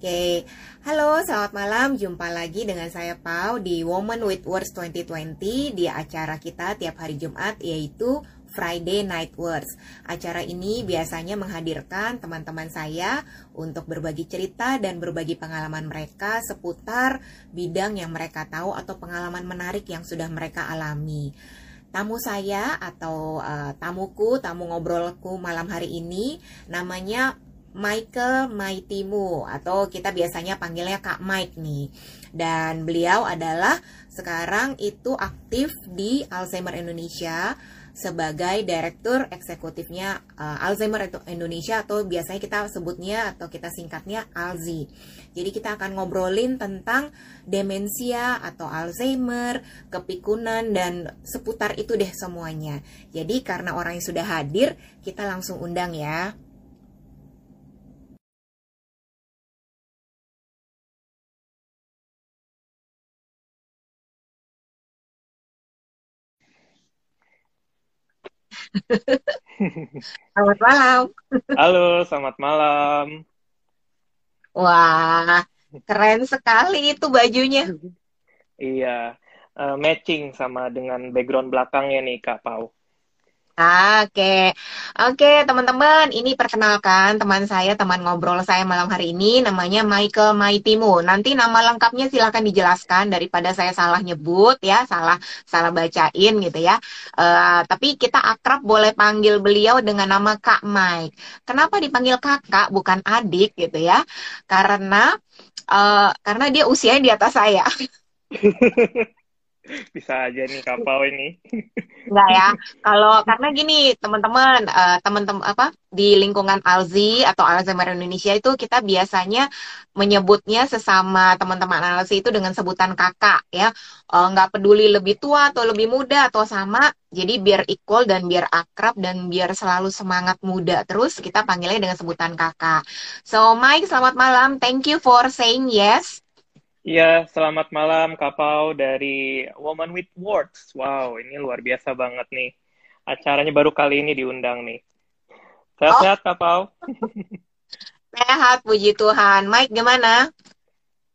Oke, halo selamat malam, jumpa lagi dengan saya Pau di Woman with Words 2020 di acara kita tiap hari Jumat yaitu Friday Night Words. Acara ini biasanya menghadirkan teman-teman saya untuk berbagi cerita dan berbagi pengalaman mereka seputar bidang yang mereka tahu atau pengalaman menarik yang sudah mereka alami. Tamu saya atau uh, tamuku, tamu ngobrolku malam hari ini namanya Michael Maitimu atau kita biasanya panggilnya Kak Mike nih. Dan beliau adalah sekarang itu aktif di Alzheimer Indonesia sebagai direktur eksekutifnya uh, Alzheimer Indonesia atau biasanya kita sebutnya atau kita singkatnya Alzi. Jadi kita akan ngobrolin tentang demensia atau Alzheimer, kepikunan dan seputar itu deh semuanya. Jadi karena orang yang sudah hadir, kita langsung undang ya. selamat malam. Halo, selamat malam. Wah, keren sekali itu bajunya. Iya, uh, matching sama dengan background belakangnya nih Kak Pau. Oke, oke teman-teman, ini perkenalkan teman saya, teman ngobrol saya malam hari ini, namanya Michael Maitimu. Nanti nama lengkapnya silakan dijelaskan daripada saya salah nyebut ya, salah salah bacain gitu ya. Uh, tapi kita akrab boleh panggil beliau dengan nama Kak Mike. Kenapa dipanggil kakak bukan adik gitu ya? Karena uh, karena dia usianya di atas saya. bisa aja nih kapal ini. Enggak ya. Kalau karena gini, teman-teman, uh, teman-teman apa di lingkungan Alzi atau Alzheimer Indonesia itu kita biasanya menyebutnya sesama teman-teman Alzi itu dengan sebutan kakak ya. Uh, peduli lebih tua atau lebih muda atau sama, jadi biar equal dan biar akrab dan biar selalu semangat muda terus kita panggilnya dengan sebutan kakak. So Mike, selamat malam. Thank you for saying yes. Iya, selamat malam Kapau dari Woman with Words. Wow, ini luar biasa banget nih. Acaranya baru kali ini diundang nih. Sehat-sehat oh. Kapau? sehat, puji Tuhan. Mike, gimana?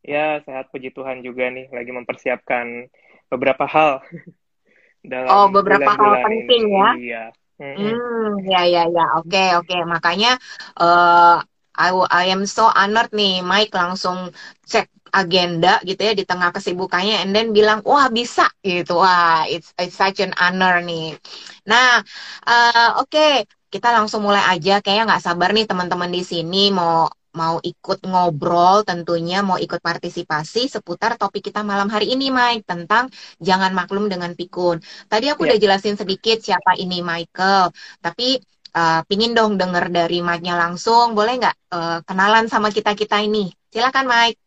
Ya, sehat, puji Tuhan juga nih. Lagi mempersiapkan beberapa hal. dalam oh, beberapa hal penting ini. ya? Iya. Mm -hmm. Ya, ya, ya. Oke, okay, oke. Okay. Makanya, uh, I, I am so honored nih, Mike langsung cek agenda gitu ya di tengah kesibukannya and then bilang wah bisa gitu wah it's, it's such an honor nih nah uh, oke okay. kita langsung mulai aja kayaknya nggak sabar nih teman-teman di sini mau mau ikut ngobrol tentunya mau ikut partisipasi seputar topik kita malam hari ini Mike tentang jangan maklum dengan pikun. Tadi aku yeah. udah jelasin sedikit siapa ini Michael, tapi uh, pingin dong denger dari Mike-nya langsung, boleh nggak uh, kenalan sama kita-kita ini? Silakan Mike.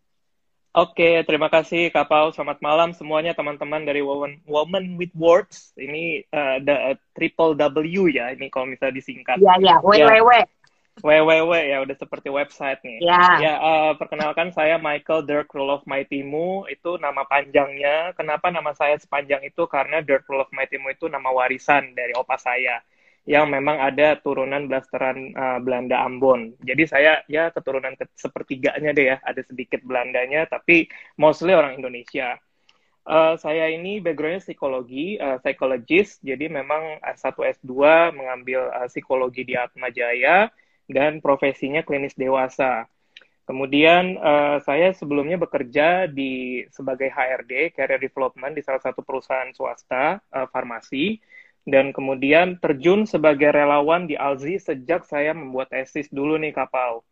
Oke, terima kasih Kak Pau. Selamat malam semuanya teman-teman dari Woman, Woman with Words. Ini uh, the, uh, triple W ya, ini kalau misalnya disingkat. Iya, iya, www. Ya. www ya, udah seperti website nih. Ya. Ya, uh, perkenalkan saya Michael Dirk Rule of Mightymu, itu nama panjangnya. Kenapa nama saya sepanjang itu? Karena Dirk Rule of Mightymu itu nama warisan dari opa saya yang memang ada turunan blasteran uh, Belanda Ambon. Jadi saya ya keturunan ke sepertiganya deh ya, ada sedikit Belandanya, tapi mostly orang Indonesia. Uh, saya ini backgroundnya psikologi, uh, psychologist, jadi memang S1 S2 mengambil uh, psikologi di Atma Jaya dan profesinya klinis dewasa. Kemudian uh, saya sebelumnya bekerja di sebagai HRD, Career Development di salah satu perusahaan swasta uh, farmasi dan kemudian terjun sebagai relawan di Alzi sejak saya membuat tesis dulu nih kapal.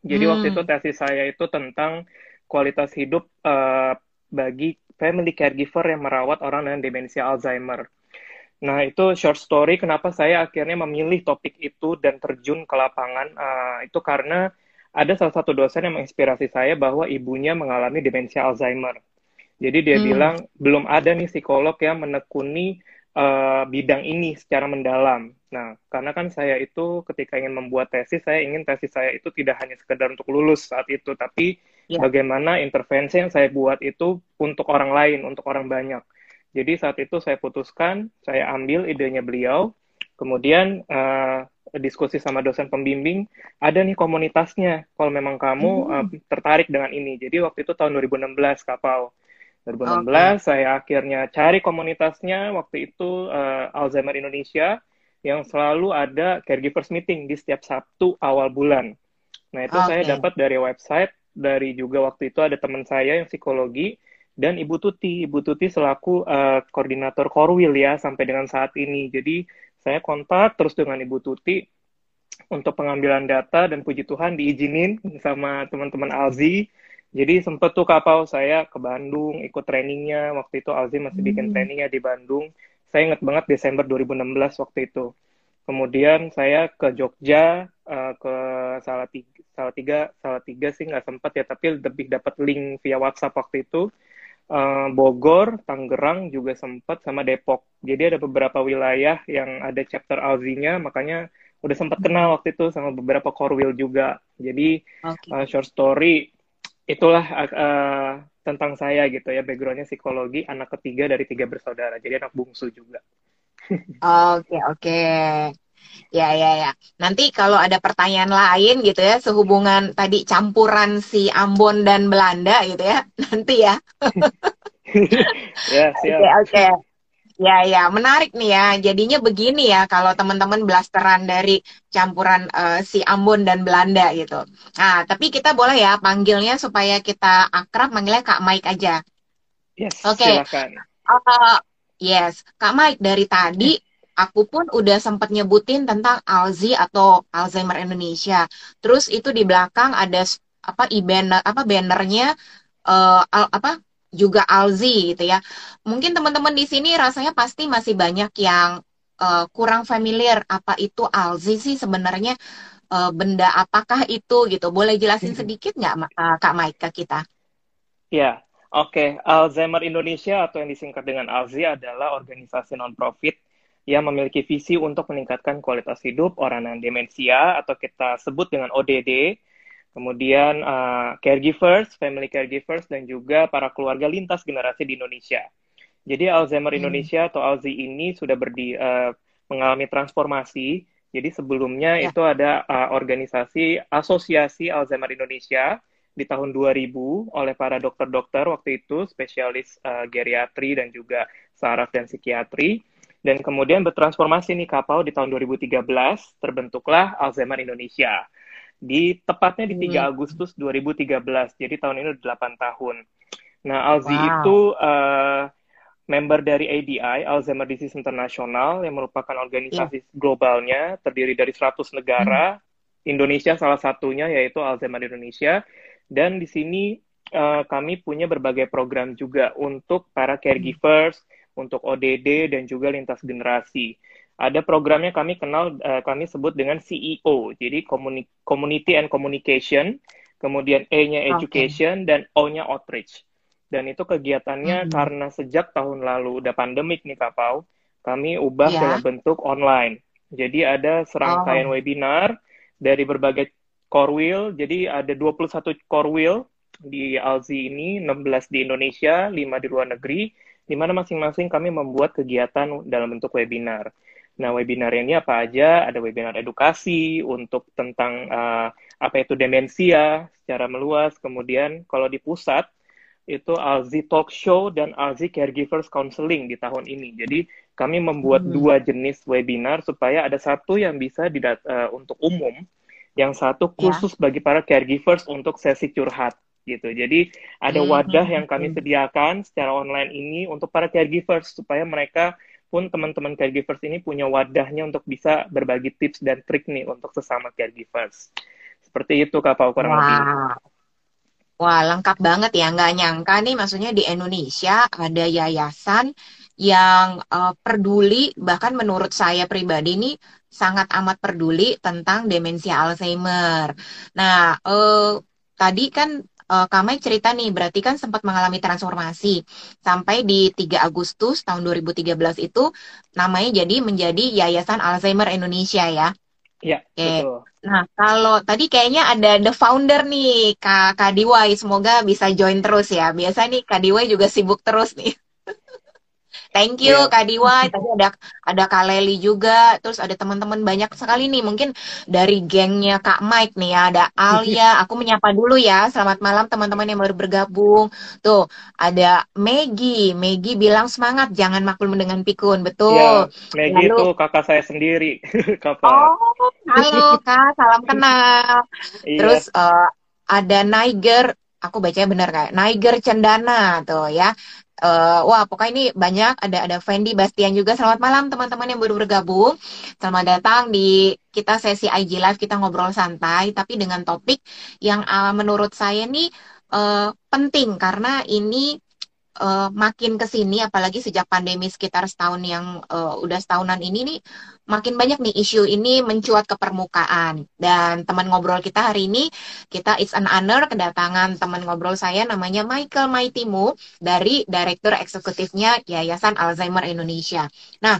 Jadi hmm. waktu itu tesis saya itu tentang kualitas hidup uh, bagi family caregiver yang merawat orang dengan demensia Alzheimer. Nah itu short story kenapa saya akhirnya memilih topik itu dan terjun ke lapangan uh, itu karena ada salah satu dosen yang menginspirasi saya bahwa ibunya mengalami demensia Alzheimer. Jadi dia hmm. bilang belum ada nih psikolog yang menekuni uh, bidang ini secara mendalam. Nah, karena kan saya itu ketika ingin membuat tesis, saya ingin tesis saya itu tidak hanya sekedar untuk lulus saat itu, tapi ya. bagaimana intervensi yang saya buat itu untuk orang lain, untuk orang banyak. Jadi saat itu saya putuskan, saya ambil idenya beliau, kemudian uh, diskusi sama dosen pembimbing, ada nih komunitasnya. Kalau memang kamu hmm. uh, tertarik dengan ini. Jadi waktu itu tahun 2016 kapal. 2016 okay. saya akhirnya cari komunitasnya. Waktu itu uh, Alzheimer Indonesia yang selalu ada caregivers meeting di setiap Sabtu awal bulan. Nah itu okay. saya dapat dari website, dari juga waktu itu ada teman saya yang psikologi dan Ibu Tuti. Ibu Tuti selaku uh, koordinator Korwil ya sampai dengan saat ini. Jadi saya kontak terus dengan Ibu Tuti untuk pengambilan data dan puji Tuhan diizinin sama teman-teman Alzi. Jadi sempat tuh kapal saya ke Bandung ikut trainingnya. Waktu itu Alzi masih bikin hmm. trainingnya di Bandung. Saya ingat banget Desember 2016 waktu itu. Kemudian saya ke Jogja, uh, ke Salatiga, Salatiga, Salatiga sih nggak sempat ya, tapi lebih dapat link via WhatsApp waktu itu uh, Bogor, Tangerang juga sempat sama Depok. Jadi ada beberapa wilayah yang ada chapter Alzi-nya, makanya udah sempat kenal waktu itu sama beberapa Korwil juga. Jadi okay. uh, eh, short story itulah uh, tentang saya gitu ya, backgroundnya psikologi, anak ketiga dari tiga bersaudara, jadi anak bungsu juga. Oke okay, oke. Okay. Ya, ya, ya. Nanti kalau ada pertanyaan lain gitu ya, sehubungan tadi campuran si Ambon dan Belanda gitu ya, nanti ya. ya, siap. Oke, oke. Ya, ya, menarik nih ya. Jadinya begini ya, kalau teman-teman blasteran dari campuran uh, si Ambon dan Belanda gitu. Nah, tapi kita boleh ya panggilnya supaya kita akrab, manggilnya Kak Mike aja. Yes, Oke. Okay. Silakan. Uh, yes, Kak Mike dari tadi aku pun udah sempat nyebutin tentang Alzi atau Alzheimer Indonesia. Terus itu di belakang ada apa e-banner apa bannernya uh, al, apa juga Alzi gitu ya. Mungkin teman-teman di sini rasanya pasti masih banyak yang uh, kurang familiar apa itu Alzi sih sebenarnya uh, benda apakah itu gitu. Boleh jelasin sedikit nggak uh, Kak ke kita? Ya, oke. Okay. Alzheimer Indonesia atau yang disingkat dengan Alzi adalah organisasi non-profit yang memiliki visi untuk meningkatkan kualitas hidup orang dengan demensia atau kita sebut dengan ODD, kemudian uh, caregivers, family caregivers, dan juga para keluarga lintas generasi di Indonesia. Jadi Alzheimer hmm. Indonesia atau ALZI ini sudah berdi, uh, mengalami transformasi. Jadi sebelumnya ya. itu ada uh, organisasi Asosiasi Alzheimer Indonesia di tahun 2000 oleh para dokter-dokter waktu itu spesialis uh, geriatri dan juga saraf dan psikiatri dan kemudian bertransformasi nih kapal di tahun 2013 terbentuklah Alzheimer Indonesia. Di tepatnya di 3 hmm. Agustus 2013. Jadi tahun ini udah 8 tahun. Nah, Alzi wow. itu uh, member dari ADI, Alzheimer Disease International, yang merupakan organisasi yeah. globalnya, terdiri dari 100 negara, hmm. Indonesia salah satunya, yaitu Alzheimer Indonesia. Dan di sini uh, kami punya berbagai program juga untuk para caregivers, hmm untuk ODD dan juga lintas generasi. Ada programnya kami kenal, uh, kami sebut dengan CEO, jadi Community and Communication, kemudian E-nya Education, okay. dan O-nya Outreach. Dan itu kegiatannya mm -hmm. karena sejak tahun lalu udah pandemik nih Kapau, kami ubah yeah. dalam bentuk online. Jadi ada serangkaian oh. webinar dari berbagai core jadi ada 21 core di Alzi ini, 16 di Indonesia, 5 di luar negeri, di mana masing-masing kami membuat kegiatan dalam bentuk webinar. Nah, webinar ini apa aja? Ada webinar edukasi untuk tentang uh, apa itu demensia secara meluas. Kemudian kalau di pusat itu Alzi Talk Show dan Alzi Caregivers Counseling di tahun ini. Jadi kami membuat hmm. dua jenis webinar supaya ada satu yang bisa didat uh, untuk umum, yang satu ya. khusus ya. bagi para caregivers untuk sesi curhat gitu. Jadi ada hmm, wadah hmm, yang kami hmm. sediakan secara online ini untuk para caregivers supaya mereka pun teman-teman caregivers ini punya wadahnya untuk bisa berbagi tips dan trik nih untuk sesama caregivers. Seperti itu Kak Pau kurang lebih. Wah, lengkap banget ya. Nggak nyangka nih maksudnya di Indonesia ada yayasan yang uh, peduli, bahkan menurut saya pribadi nih sangat amat peduli tentang demensia Alzheimer. Nah, uh, tadi kan uh, Kamai cerita nih, berarti kan sempat mengalami transformasi. Sampai di 3 Agustus tahun 2013 itu namanya jadi menjadi Yayasan Alzheimer Indonesia ya. Iya, betul. Nah, kalau tadi kayaknya ada the founder nih, Kak, Kak Diwai. Semoga bisa join terus ya. Biasa nih Kak Diwai juga sibuk terus nih. Thank you yeah. Kak Diwa. Tadi ada ada Kak Leli juga, terus ada teman-teman banyak sekali nih. Mungkin dari gengnya Kak Mike nih ya, ada Alia. Aku menyapa dulu ya. Selamat malam teman-teman yang baru bergabung. Tuh, ada Maggie. Maggie bilang semangat, jangan maklum dengan pikun. Betul. Ya, Maggie Lalu, itu kakak saya sendiri. oh, halo Kak, salam kenal. Iya. Terus uh, ada Niger aku bacanya benar kayak Niger Cendana tuh ya uh, wah pokoknya ini banyak. Ada ada Fendi Bastian juga. Selamat malam teman-teman yang baru bergabung. Selamat datang di kita sesi IG live kita ngobrol santai tapi dengan topik yang uh, menurut saya nih uh, penting. Karena ini uh, makin ke sini apalagi sejak pandemi sekitar setahun yang uh, udah setahunan ini nih makin banyak nih isu ini mencuat ke permukaan dan teman ngobrol kita hari ini kita it's an honor kedatangan teman ngobrol saya namanya Michael Maitimu dari direktur eksekutifnya Yayasan Alzheimer Indonesia. Nah,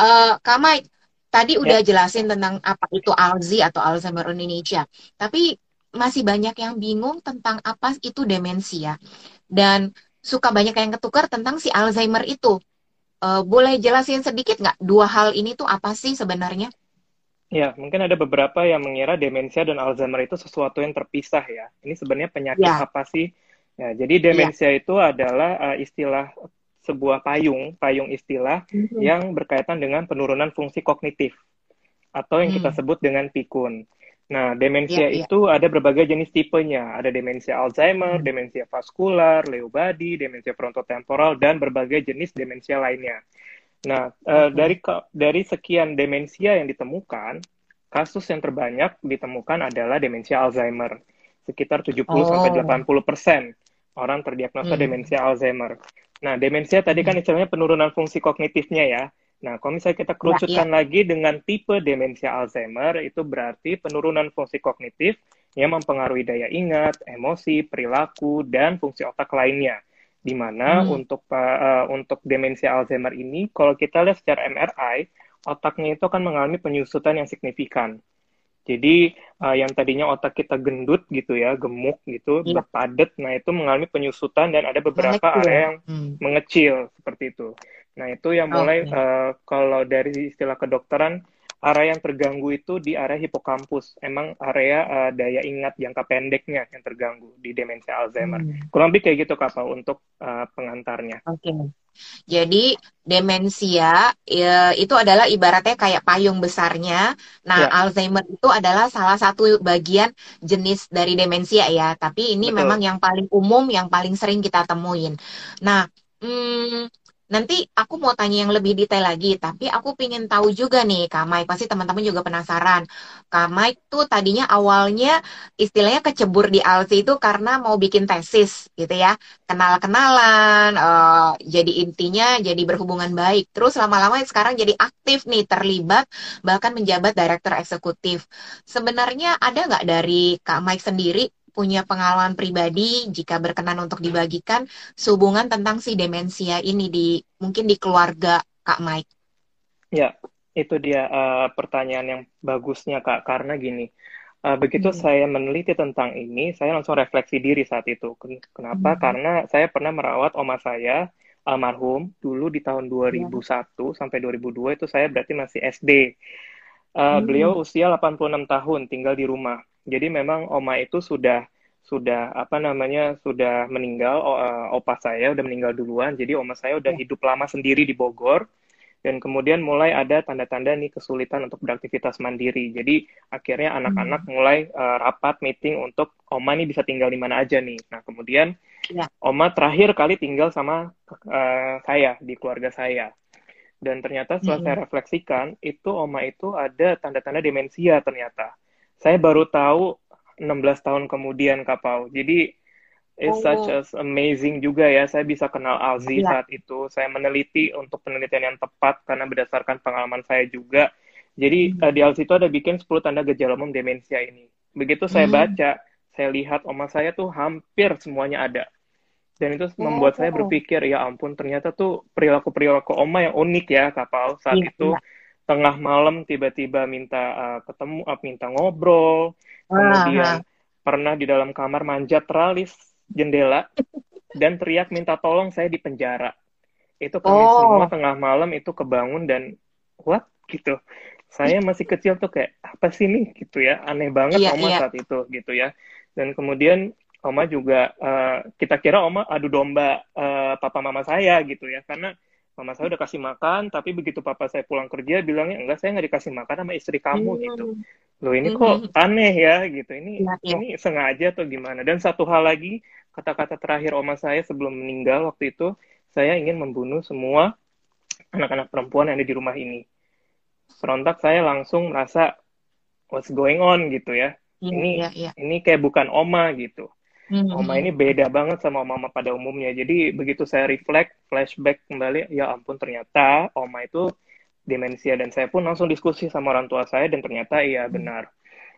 uh, Kak Mike tadi udah ya. jelasin tentang apa itu Alzi atau Alzheimer Indonesia. Tapi masih banyak yang bingung tentang apa itu demensia. Dan suka banyak yang ketukar tentang si Alzheimer itu. Uh, boleh jelasin sedikit nggak dua hal ini tuh apa sih sebenarnya? Ya, mungkin ada beberapa yang mengira demensia dan Alzheimer itu sesuatu yang terpisah ya. Ini sebenarnya penyakit ya. apa sih? Ya, jadi demensia ya. itu adalah uh, istilah sebuah payung, payung istilah mm-hmm. yang berkaitan dengan penurunan fungsi kognitif atau yang mm. kita sebut dengan pikun. Nah, demensia yeah, yeah. itu ada berbagai jenis tipenya. Ada demensia Alzheimer, hmm. demensia vaskular, Lewy body, demensia frontotemporal, dan berbagai jenis demensia lainnya. Nah, okay. uh, dari dari sekian demensia yang ditemukan, kasus yang terbanyak ditemukan adalah demensia Alzheimer. Sekitar 70 oh. sampai 80 persen orang terdiagnosa hmm. demensia Alzheimer. Nah, demensia tadi kan hmm. istilahnya penurunan fungsi kognitifnya ya. Nah, kalau misalnya kita kerucutkan ya, ya. lagi dengan tipe demensia Alzheimer, itu berarti penurunan fungsi kognitif yang mempengaruhi daya ingat, emosi, perilaku, dan fungsi otak lainnya. Di mana hmm. untuk uh, untuk demensia Alzheimer ini, kalau kita lihat secara MRI, otaknya itu akan mengalami penyusutan yang signifikan. Jadi uh, yang tadinya otak kita gendut gitu ya, gemuk gitu, ya. berpadat, nah itu mengalami penyusutan dan ada beberapa mengecil. area yang hmm. mengecil seperti itu. Nah, itu yang mulai okay. uh, eh, kalau dari istilah kedokteran area yang terganggu itu di area hipokampus. Emang area uh, daya ingat jangka pendeknya yang terganggu di demensia Alzheimer. Hmm. Kurang lebih kayak gitu Kak untuk uh, pengantarnya. Oke. Okay. Jadi demensia ya, itu adalah ibaratnya kayak payung besarnya. Nah, ya. Alzheimer itu adalah salah satu bagian jenis dari demensia ya. Tapi ini Betul. memang yang paling umum, yang paling sering kita temuin. Nah, hmm, Nanti aku mau tanya yang lebih detail lagi, tapi aku ingin tahu juga nih, Kak Mai, pasti teman-teman juga penasaran. Kak Mai tuh tadinya awalnya istilahnya kecebur di ALSI itu karena mau bikin tesis gitu ya, kenal-kenalan, uh, jadi intinya jadi berhubungan baik. Terus lama-lama sekarang jadi aktif nih, terlibat, bahkan menjabat direktur eksekutif. Sebenarnya ada nggak dari Kak Mike sendiri punya pengalaman pribadi jika berkenan untuk dibagikan sehubungan tentang si demensia ini di mungkin di keluarga Kak Mike. Ya, itu dia uh, pertanyaan yang bagusnya Kak karena gini. Uh, begitu hmm. saya meneliti tentang ini, saya langsung refleksi diri saat itu. Kenapa? Hmm. Karena saya pernah merawat oma saya almarhum dulu di tahun 2001 ya. sampai 2002 itu saya berarti masih SD. Uh, eh, hmm. Beliau usia 86 tahun, tinggal di rumah. Jadi memang oma itu sudah sudah apa namanya sudah meninggal uh, opa saya udah meninggal duluan jadi oma saya udah ya. hidup lama sendiri di Bogor dan kemudian mulai ada tanda-tanda nih kesulitan untuk beraktivitas mandiri jadi akhirnya anak-anak hmm. mulai uh, rapat meeting untuk oma nih bisa tinggal di mana aja nih nah kemudian ya. oma terakhir kali tinggal sama uh, saya di keluarga saya dan ternyata setelah hmm. saya refleksikan itu oma itu ada tanda-tanda demensia ternyata saya baru tahu 16 tahun kemudian Kapau. Jadi it's oh. such as amazing juga ya. Saya bisa kenal Alzi ya. saat itu. Saya meneliti untuk penelitian yang tepat karena berdasarkan pengalaman saya juga. Jadi hmm. uh, di Alzi itu ada bikin 10 tanda gejala umum demensia ini. Begitu saya hmm. baca, saya lihat oma saya tuh hampir semuanya ada. Dan itu oh. membuat saya berpikir, ya ampun ternyata tuh perilaku-perilaku oma yang unik ya kapal saat ya, itu. Ya tengah malam tiba-tiba minta uh, ketemu, uh, minta ngobrol, kemudian pernah di dalam kamar manjat teralis jendela dan teriak minta tolong saya di penjara. Itu kami oh. semua tengah malam itu kebangun dan what gitu. Saya masih kecil tuh kayak apa sih nih gitu ya, aneh banget yeah, Oma yeah. saat itu gitu ya. Dan kemudian Oma juga uh, kita kira Oma adu domba uh, papa mama saya gitu ya, karena mama saya udah kasih makan tapi begitu papa saya pulang kerja bilangnya enggak saya nggak dikasih makan sama istri kamu hmm. gitu. Loh ini kok aneh ya gitu. Ini ya, ya. ini sengaja atau gimana? Dan satu hal lagi kata-kata terakhir oma saya sebelum meninggal waktu itu saya ingin membunuh semua anak-anak perempuan yang ada di rumah ini. Serontak saya langsung merasa what's going on? gitu ya, ya ini ya, ya. ini kayak bukan oma gitu hmm Oma ini beda banget sama Oma pada umumnya. Jadi begitu saya reflect, flashback kembali, ya ampun ternyata Oma itu demensia dan saya pun langsung diskusi sama orang tua saya dan ternyata iya benar.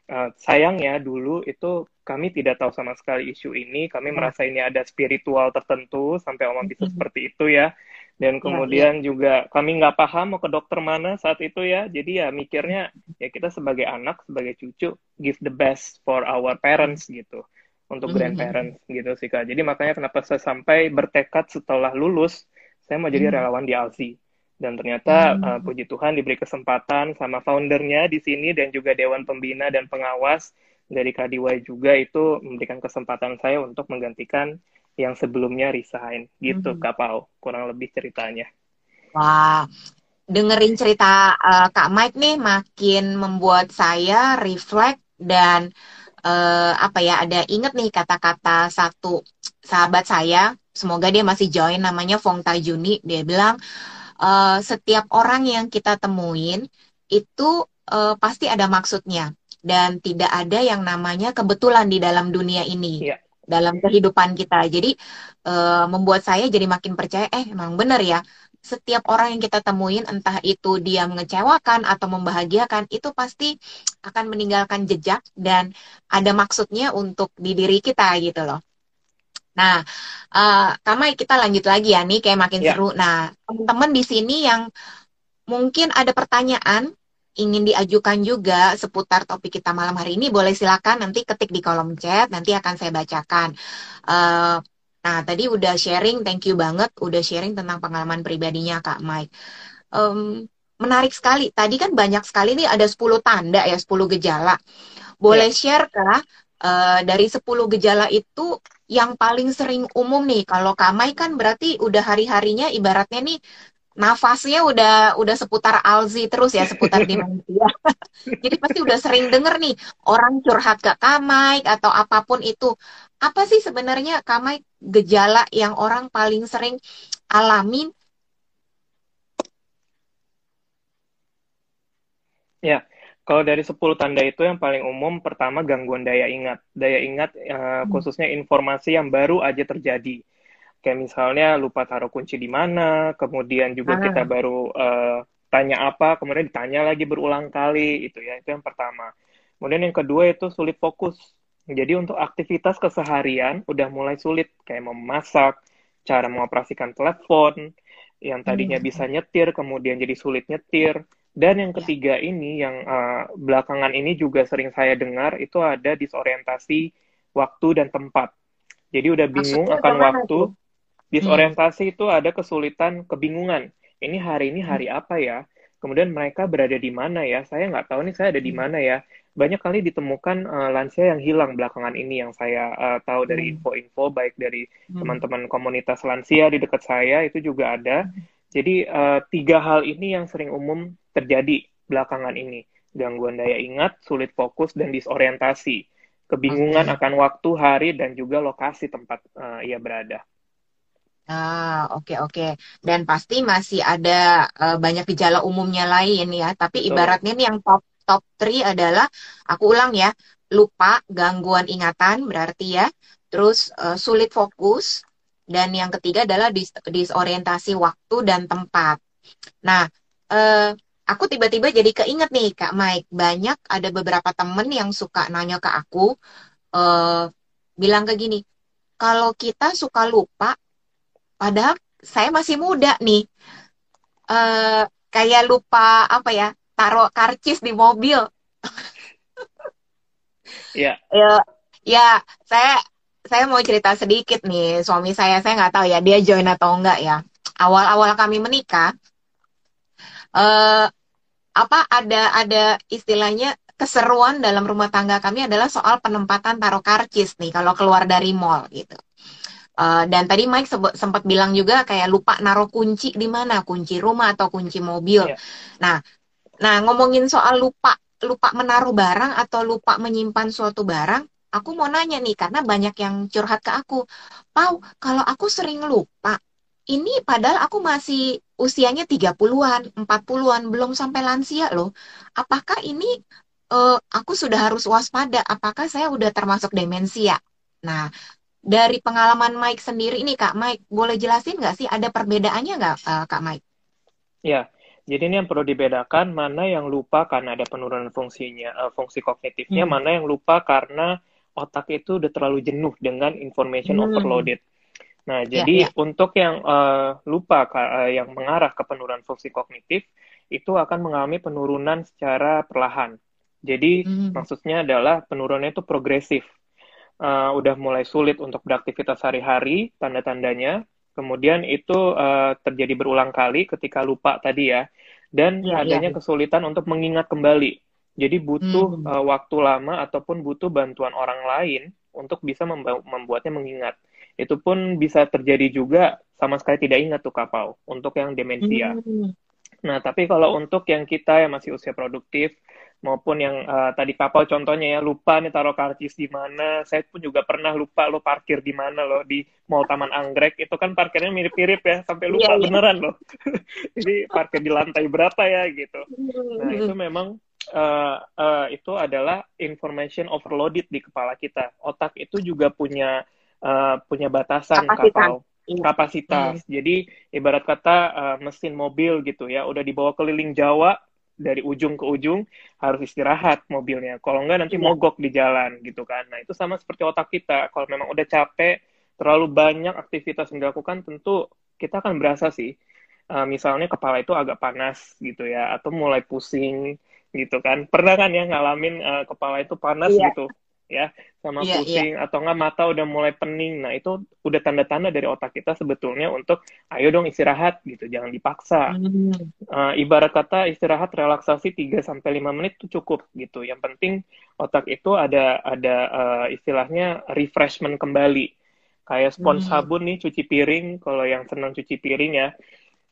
Uh, sayangnya dulu itu kami tidak tahu sama sekali isu ini. Kami hmm. merasa ini ada spiritual tertentu sampai Oma bisa hmm. seperti itu ya. Dan iya, kemudian ya, ya. juga kami nggak paham mau ke dokter mana saat itu ya. Jadi ya mikirnya ya kita sebagai anak, sebagai cucu, give the best for our parents gitu untuk mm-hmm. grandparents gitu sih kak. Jadi makanya kenapa saya sampai bertekad setelah lulus saya mau jadi mm-hmm. relawan di Alsi. Dan ternyata mm-hmm. uh, puji Tuhan diberi kesempatan sama foundernya di sini dan juga dewan pembina dan pengawas dari KDY juga itu memberikan kesempatan saya untuk menggantikan yang sebelumnya resign gitu mm-hmm. Kak Pau kurang lebih ceritanya. Wah, dengerin cerita uh, Kak Mike nih makin membuat saya reflect dan uh, apa ya ada inget nih kata-kata satu sahabat saya semoga dia masih join namanya Fong Tajuni dia bilang uh, setiap orang yang kita temuin itu uh, pasti ada maksudnya dan tidak ada yang namanya kebetulan di dalam dunia ini yeah. dalam kehidupan kita jadi uh, membuat saya jadi makin percaya eh emang bener ya setiap orang yang kita temuin entah itu dia mengecewakan atau membahagiakan itu pasti akan meninggalkan jejak dan ada maksudnya untuk di diri kita gitu loh. Nah, uh, Kamai kita lanjut lagi ya nih kayak makin yeah. seru. Nah, teman-teman di sini yang mungkin ada pertanyaan ingin diajukan juga seputar topik kita malam hari ini boleh silakan nanti ketik di kolom chat nanti akan saya bacakan. Uh, Nah, tadi udah sharing, thank you banget, udah sharing tentang pengalaman pribadinya Kak Mike. Um, menarik sekali. Tadi kan banyak sekali nih ada 10 tanda ya, 10 gejala. Boleh yeah. share kah uh, dari 10 gejala itu yang paling sering umum nih? Kalau Kak Mike kan berarti udah hari-harinya ibaratnya nih nafasnya udah udah seputar Alzi terus ya seputar demensia. Jadi pasti udah sering denger nih orang curhat ke Kamai atau apa pun itu. Apa sih sebenarnya Kamai gejala yang orang paling sering alamin? Ya, kalau dari 10 tanda itu yang paling umum pertama gangguan daya ingat. Daya ingat uh, khususnya informasi yang baru aja terjadi kayak misalnya lupa taruh kunci di mana, kemudian juga ah. kita baru uh, tanya apa, kemudian ditanya lagi berulang kali, itu ya, itu yang pertama. Kemudian yang kedua itu sulit fokus. Jadi untuk aktivitas keseharian udah mulai sulit, kayak memasak, cara mengoperasikan telepon, yang tadinya hmm. bisa nyetir, kemudian jadi sulit nyetir. Dan yang ketiga ini, yang uh, belakangan ini juga sering saya dengar, itu ada disorientasi waktu dan tempat. Jadi udah bingung Maksudnya akan waktu. Itu? Disorientasi hmm. itu ada kesulitan, kebingungan. Ini hari ini hari hmm. apa ya? Kemudian mereka berada di mana ya? Saya nggak tahu nih saya ada di mana ya. Banyak kali ditemukan uh, lansia yang hilang belakangan ini yang saya uh, tahu dari hmm. info-info baik dari teman-teman komunitas lansia di dekat saya itu juga ada. Jadi uh, tiga hal ini yang sering umum terjadi belakangan ini. Gangguan daya ingat, sulit fokus, dan disorientasi. Kebingungan okay. akan waktu, hari, dan juga lokasi tempat uh, ia berada. Ah, oke okay, oke. Okay. Dan pasti masih ada uh, banyak gejala umumnya lain ya. Tapi ibaratnya nih yang top top 3 adalah aku ulang ya, lupa, gangguan ingatan berarti ya. Terus uh, sulit fokus dan yang ketiga adalah dis disorientasi waktu dan tempat. Nah, uh, aku tiba-tiba jadi keinget nih Kak Mike, banyak ada beberapa temen yang suka nanya ke aku uh, bilang ke gini, kalau kita suka lupa Padahal saya masih muda nih. Uh, kayak lupa apa ya, taruh karcis di mobil. Iya. yeah. ya, ya, saya saya mau cerita sedikit nih. Suami saya saya nggak tahu ya dia join atau enggak ya. awal-awal kami menikah, uh, apa ada ada istilahnya keseruan dalam rumah tangga kami adalah soal penempatan taruh karcis nih kalau keluar dari mall gitu. Uh, dan tadi Mike sebut, sempat bilang juga kayak lupa naruh kunci di mana, kunci rumah atau kunci mobil. Yeah. Nah, nah ngomongin soal lupa lupa menaruh barang atau lupa menyimpan suatu barang, aku mau nanya nih karena banyak yang curhat ke aku. Pau, kalau aku sering lupa, ini padahal aku masih usianya 30-an, 40-an, belum sampai lansia loh. Apakah ini uh, aku sudah harus waspada? Apakah saya udah termasuk demensia? Nah, dari pengalaman Mike sendiri ini Kak Mike, boleh jelasin nggak sih ada perbedaannya nggak uh, Kak Mike? Ya, jadi ini yang perlu dibedakan mana yang lupa karena ada penurunan fungsinya, uh, fungsi kognitifnya, hmm. mana yang lupa karena otak itu udah terlalu jenuh dengan information hmm. overloaded. Nah, ya, jadi ya. untuk yang uh, lupa uh, yang mengarah ke penurunan fungsi kognitif itu akan mengalami penurunan secara perlahan. Jadi hmm. maksudnya adalah penurunannya itu progresif uh, udah mulai sulit untuk beraktivitas sehari-hari, tanda-tandanya. Kemudian itu uh, terjadi berulang kali ketika lupa tadi ya, dan ya, adanya ya. kesulitan untuk mengingat kembali. Jadi butuh hmm. uh, waktu lama ataupun butuh bantuan orang lain untuk bisa membuatnya mengingat. Itu pun bisa terjadi juga sama sekali tidak ingat tuh kapal untuk yang demensia. Hmm. Nah, tapi kalau untuk yang kita yang masih usia produktif, maupun yang uh, tadi Papa contohnya ya lupa nih taruh karcis di mana. Saya pun juga pernah lupa lo parkir di mana lo di Mall Taman Anggrek. Itu kan parkirnya mirip-mirip ya sampai lupa yeah, beneran loh. Jadi parkir di lantai berapa ya gitu. Nah itu memang uh, uh, itu adalah information overloaded di kepala kita. Otak itu juga punya uh, punya batasan kapal iya. kapasitas. Hmm. Jadi ibarat kata uh, mesin mobil gitu ya, udah dibawa keliling Jawa, dari ujung ke ujung harus istirahat mobilnya. Kalau enggak nanti iya. mogok di jalan gitu kan. Nah, itu sama seperti otak kita. Kalau memang udah capek, terlalu banyak aktivitas yang dilakukan, tentu kita akan berasa sih. Uh, misalnya kepala itu agak panas gitu ya, atau mulai pusing gitu kan. Pernah kan ya ngalamin uh, kepala itu panas iya. gitu ya sama yeah, pusing yeah. atau enggak mata udah mulai pening. Nah, itu udah tanda-tanda dari otak kita sebetulnya untuk ayo dong istirahat gitu, jangan dipaksa. Mm. Uh, ibarat kata istirahat relaksasi 3 sampai 5 menit itu cukup gitu. Yang penting otak itu ada ada uh, istilahnya refreshment kembali. Kayak spons mm. sabun nih cuci piring, kalau yang senang cuci piring ya,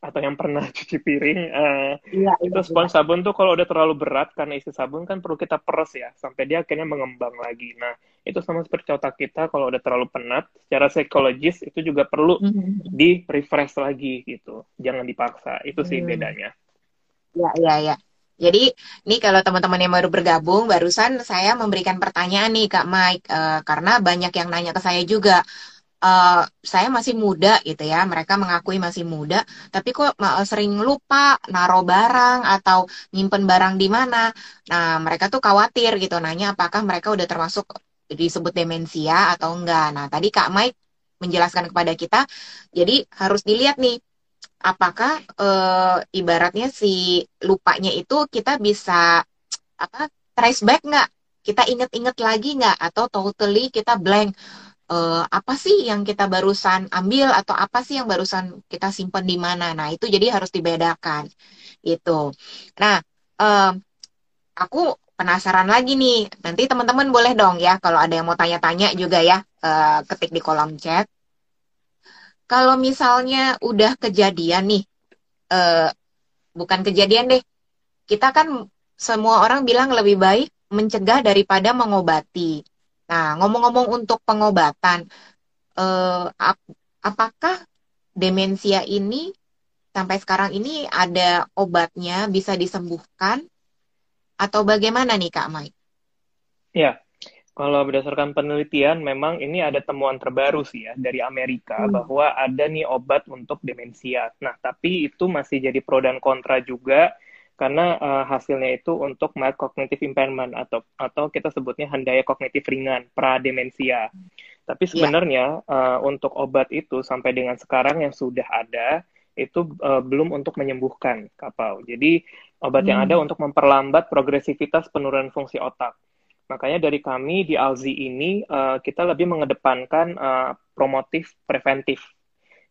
atau yang pernah cuci piring uh, ya, itu iya, spons sabun tuh kalau udah terlalu berat karena isi sabun kan perlu kita peres ya sampai dia akhirnya mengembang lagi nah itu sama seperti otak kita kalau udah terlalu penat secara psikologis itu juga perlu mm-hmm. di refresh lagi gitu jangan dipaksa itu sih mm. bedanya ya ya ya jadi nih kalau teman-teman yang baru bergabung barusan saya memberikan pertanyaan nih Kak Mike uh, karena banyak yang nanya ke saya juga uh, saya masih muda gitu ya, mereka mengakui masih muda, tapi kok uh, sering lupa naruh barang atau nyimpen barang di mana. Nah, mereka tuh khawatir gitu, nanya apakah mereka udah termasuk disebut demensia atau enggak. Nah, tadi Kak Mike menjelaskan kepada kita, jadi harus dilihat nih, apakah e, ibaratnya si lupanya itu kita bisa apa trace back nggak? Kita inget-inget lagi nggak? Atau totally kita blank? uh, apa sih yang kita barusan ambil atau apa sih yang barusan kita simpan di mana. Nah, itu jadi harus dibedakan. Itu. Nah, uh, aku penasaran lagi nih. Nanti teman-teman boleh dong ya kalau ada yang mau tanya-tanya juga ya, uh, ketik di kolom chat. Kalau misalnya udah kejadian nih, uh, bukan kejadian deh. Kita kan semua orang bilang lebih baik mencegah daripada mengobati. Nah, ngomong-ngomong untuk pengobatan, eh, ap apakah demensia ini sampai sekarang ini ada obatnya bisa disembuhkan atau bagaimana nih Kak Mai? Ya, kalau berdasarkan penelitian memang ini ada temuan terbaru sih ya dari Amerika hmm. bahwa ada nih obat untuk demensia. Nah, tapi itu masih jadi pro dan kontra juga karena uh, hasilnya itu untuk mild cognitive impairment atau atau kita sebutnya handaya kognitif ringan prademensia. Tapi iya. sebenarnya yeah. uh, untuk obat itu sampai dengan sekarang yang sudah ada itu uh, belum untuk menyembuhkan kapal. Jadi obat hmm. yang ada untuk memperlambat progresivitas penurunan fungsi otak. Makanya dari kami di Alzi ini uh, kita lebih mengedepankan uh, promotif preventif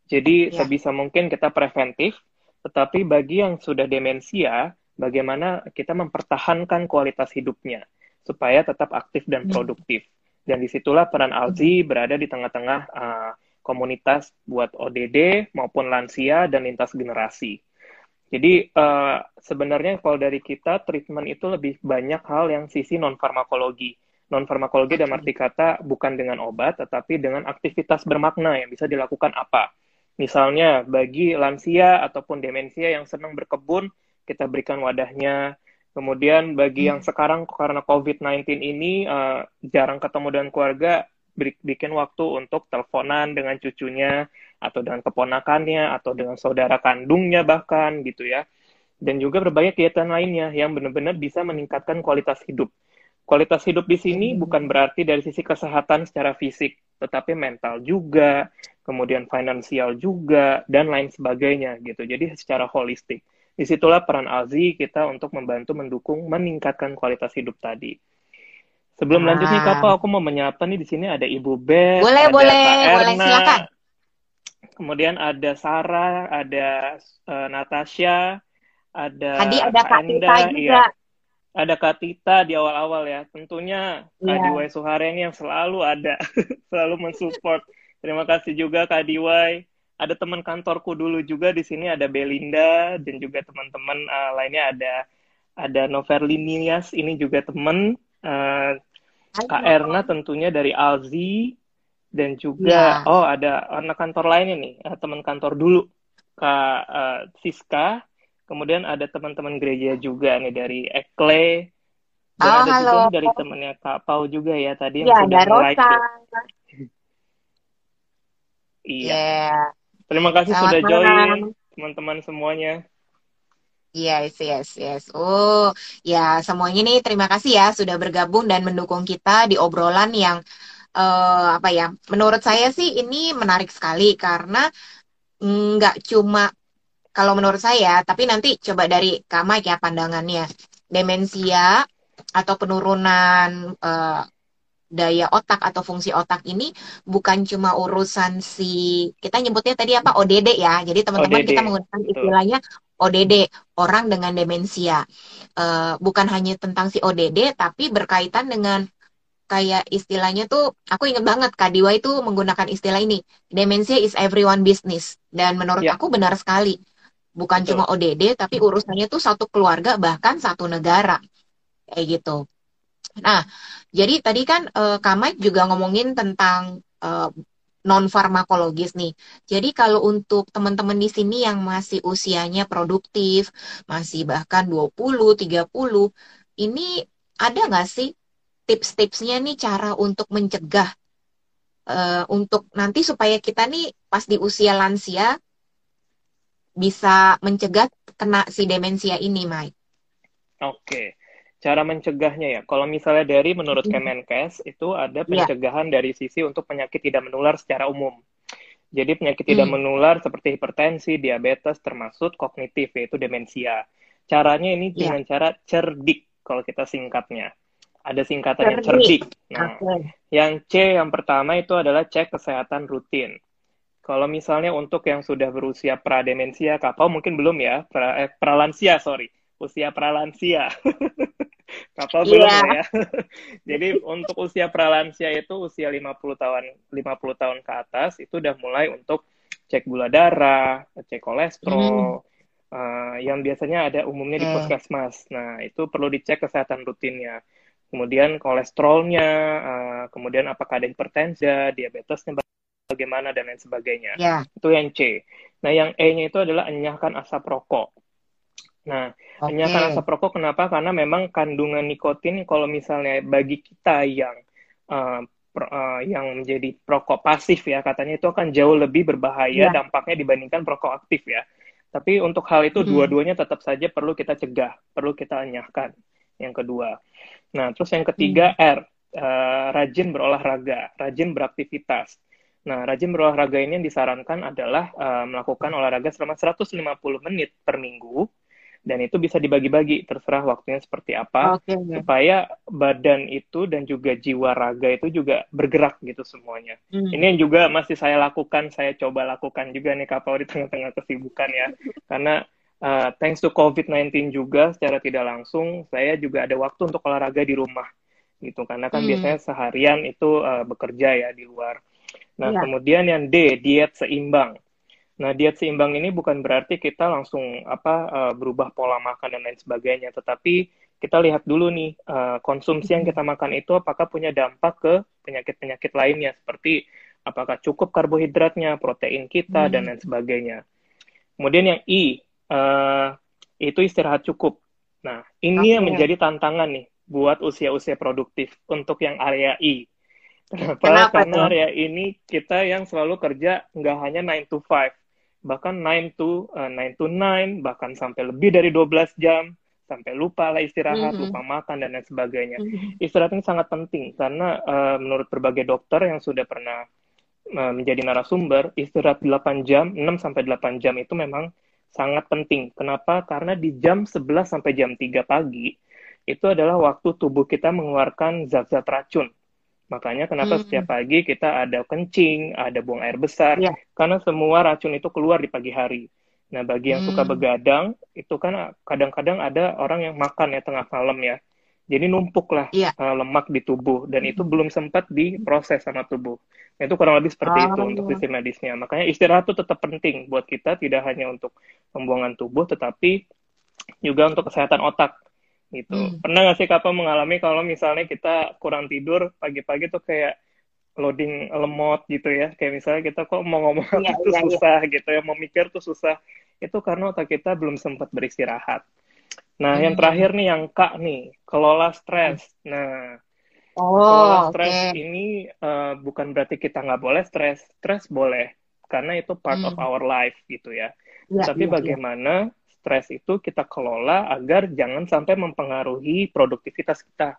Jadi ya. sebisa mungkin kita preventif, tetapi bagi yang sudah demensia, bagaimana kita mempertahankan kualitas hidupnya supaya tetap aktif dan hmm. produktif. Dan di situlah peran Alzi hmm. berada di tengah-tengah uh, komunitas buat ODD maupun lansia dan lintas generasi. Jadi uh, sebenarnya kalau dari kita treatment itu lebih banyak hal yang sisi non farmakologi. Non farmakologi dalam arti kata bukan dengan obat, tetapi dengan aktivitas bermakna yang bisa dilakukan apa. Misalnya bagi lansia ataupun demensia yang senang berkebun, kita berikan wadahnya. Kemudian bagi yang hmm. sekarang karena COVID-19 ini uh, jarang ketemu dengan keluarga, bikin waktu untuk teleponan dengan cucunya atau dengan keponakannya atau dengan saudara kandungnya bahkan gitu ya. Dan juga berbagai kegiatan lainnya yang benar-benar bisa meningkatkan kualitas hidup. Kualitas hidup di sini hmm. bukan berarti dari sisi kesehatan secara fisik tetapi mental juga kemudian finansial juga dan lain sebagainya gitu. Jadi secara holistik. Di situlah peran Alzi kita untuk membantu mendukung meningkatkan kualitas hidup tadi. Sebelum nah. lanjut nih Kak, aku mau menyapa nih di sini ada Ibu Beth, boleh, ada boleh, Kak Erna, boleh, silakan. Kemudian ada Sarah, ada uh, Natasha, ada Tadi ada Kak, Kak Tita juga. Iya. Ada Kak Tita di awal-awal ya. Tentunya yeah. Kak iya. Diwai Suhareni yang selalu ada, selalu mensupport. Terima kasih juga Kak Diwai. Ada teman kantorku dulu juga di sini ada Belinda dan juga teman-teman uh, lainnya ada ada Noverlinias ini juga teman uh, Kak Erna tentunya dari Alzi dan juga ya. oh ada anak kantor lainnya nih uh, teman kantor dulu Kak uh, Siska kemudian ada teman-teman gereja juga nih dari Ekle dan oh, ada halo. juga dari temannya Kak Pau juga ya tadi yang ya, sudah mulai iya yeah. terima kasih Selamat sudah join teman-teman semuanya Yes, yes, yes. Oh, ya semuanya nih terima kasih ya sudah bergabung dan mendukung kita di obrolan yang uh, apa ya? Menurut saya sih ini menarik sekali karena nggak cuma kalau menurut saya, tapi nanti coba dari Mike ya pandangannya. Demensia atau penurunan uh, daya otak atau fungsi otak ini bukan cuma urusan si kita nyebutnya tadi apa ODD ya. Jadi teman-teman kita menggunakan istilahnya ODD, orang dengan demensia. Uh, bukan hanya tentang si ODD, tapi berkaitan dengan kayak istilahnya tuh, aku inget banget Kak Diwa itu menggunakan istilah ini, demensia is everyone business. Dan menurut ya. aku benar sekali. Bukan Betul. cuma ODD, tapi urusannya tuh satu keluarga, bahkan satu negara. Kayak gitu. Nah, jadi tadi kan uh, Kak Mike juga ngomongin tentang uh, non farmakologis nih. Jadi kalau untuk teman-teman di sini yang masih usianya produktif, masih bahkan 20, 30, ini ada nggak sih tips-tipsnya nih cara untuk mencegah uh, untuk nanti supaya kita nih pas di usia lansia bisa mencegah kena si demensia ini, Mike? Oke. Cara mencegahnya ya, kalau misalnya dari menurut Kemenkes itu ada iya. pencegahan yeah. dari sisi untuk penyakit tidak menular secara umum. Jadi penyakit tidak hmm. menular seperti hipertensi, diabetes, termasuk kognitif yaitu demensia. Caranya ini yeah. dengan cara cerdik kalau kita singkatnya. Ada singkatannya cerdik. cerdik. Nah, okay. yang C yang pertama itu adalah cek kesehatan rutin. Kalau misalnya untuk yang sudah berusia prademensia, kapal mungkin belum ya, pra, eh, pralansia sorry, usia pralansia. Kapal belum yeah. ya. Jadi untuk usia pralansia itu usia 50 tahun 50 tahun ke atas itu udah mulai untuk cek gula darah, cek kolesterol, mm. uh, yang biasanya ada umumnya di puskesmas. Nah itu perlu dicek kesehatan rutinnya. Kemudian kolesterolnya, uh, kemudian apakah ada hipertensi, diabetesnya bagaimana dan lain sebagainya. Yeah. Itu yang C. Nah yang E-nya itu adalah enyahkan asap rokok. Nah, okay. hanya asap rokok kenapa? Karena memang kandungan nikotin kalau misalnya bagi kita yang uh, pro, uh, yang menjadi perokok pasif ya katanya itu akan jauh lebih berbahaya yeah. dampaknya dibandingkan perokok aktif ya. Tapi untuk hal itu hmm. dua-duanya tetap saja perlu kita cegah, perlu kita anyahkan. Yang kedua. Nah, terus yang ketiga hmm. R, uh, rajin berolahraga, rajin beraktivitas. Nah, rajin berolahraga ini yang disarankan adalah uh, melakukan olahraga selama 150 menit per minggu dan itu bisa dibagi-bagi terserah waktunya seperti apa Oke. supaya badan itu dan juga jiwa raga itu juga bergerak gitu semuanya. Hmm. Ini yang juga masih saya lakukan, saya coba lakukan juga nih kapal di tengah-tengah kesibukan ya. Karena uh, thanks to COVID-19 juga secara tidak langsung saya juga ada waktu untuk olahraga di rumah gitu karena kan Hmm. biasanya seharian itu uh, bekerja ya di luar. Nah, Iya. kemudian yang D, diet seimbang. Nah, diet seimbang ini bukan berarti kita langsung apa uh, berubah pola makan dan lain sebagainya, tetapi kita lihat dulu nih uh, konsumsi yang kita makan itu apakah punya dampak ke penyakit-penyakit lainnya seperti apakah cukup karbohidratnya, protein kita Hmm. dan lain sebagainya. Kemudian yang I uh, itu istirahat cukup. Nah, ini yang Oke. menjadi tantangan nih buat usia-usia produktif untuk yang area I. Kenapa? Kenapa Karena tuh? area ini kita yang selalu kerja nggak hanya 9 to 5, bahkan 9 to uh, 9 to 9, bahkan sampai lebih dari 12 jam, sampai lupa lah istirahat, Mhm. lupa makan dan lain sebagainya. Hmm. Istirahat ini sangat penting karena uh, menurut berbagai dokter yang sudah pernah uh, menjadi narasumber, istirahat 8 jam, 6 sampai 8 jam itu memang sangat penting. Kenapa? Karena di jam 11 sampai jam 3 pagi itu adalah waktu tubuh kita mengeluarkan zat-zat racun. Makanya kenapa Hmm. setiap pagi kita ada kencing, ada buang air besar, Iya. karena semua racun itu keluar di pagi hari. Nah, bagi yang suka Hmm. begadang, itu kan kadang-kadang ada orang yang makan ya tengah malam ya. Jadi numpuk lah Iya. uh, lemak di tubuh dan itu belum sempat diproses sama tubuh. Nah, itu kurang lebih seperti itu Oh. untuk sisi medisnya. Makanya istirahat itu tetap penting buat kita tidak hanya untuk pembuangan tubuh tetapi juga untuk kesehatan otak gitu. Hmm. Pernah nggak sih Kapa mengalami kalau misalnya kita kurang tidur pagi-pagi tuh kayak loading lemot gitu ya. Kayak misalnya kita kok mau ngomong Iya, itu iya. susah gitu ya, mau mikir tuh susah. Itu karena otak kita belum sempat beristirahat. Nah, yang Hmm. terakhir nih yang Kak nih, kelola stres. Nah, Oh, kelola stres ini eh, bukan berarti kita nggak boleh stres. Stres boleh, karena itu part of Hmm. our life gitu ya. Iya, Tapi iya. bagaimana stres itu kita kelola agar jangan sampai mempengaruhi produktivitas kita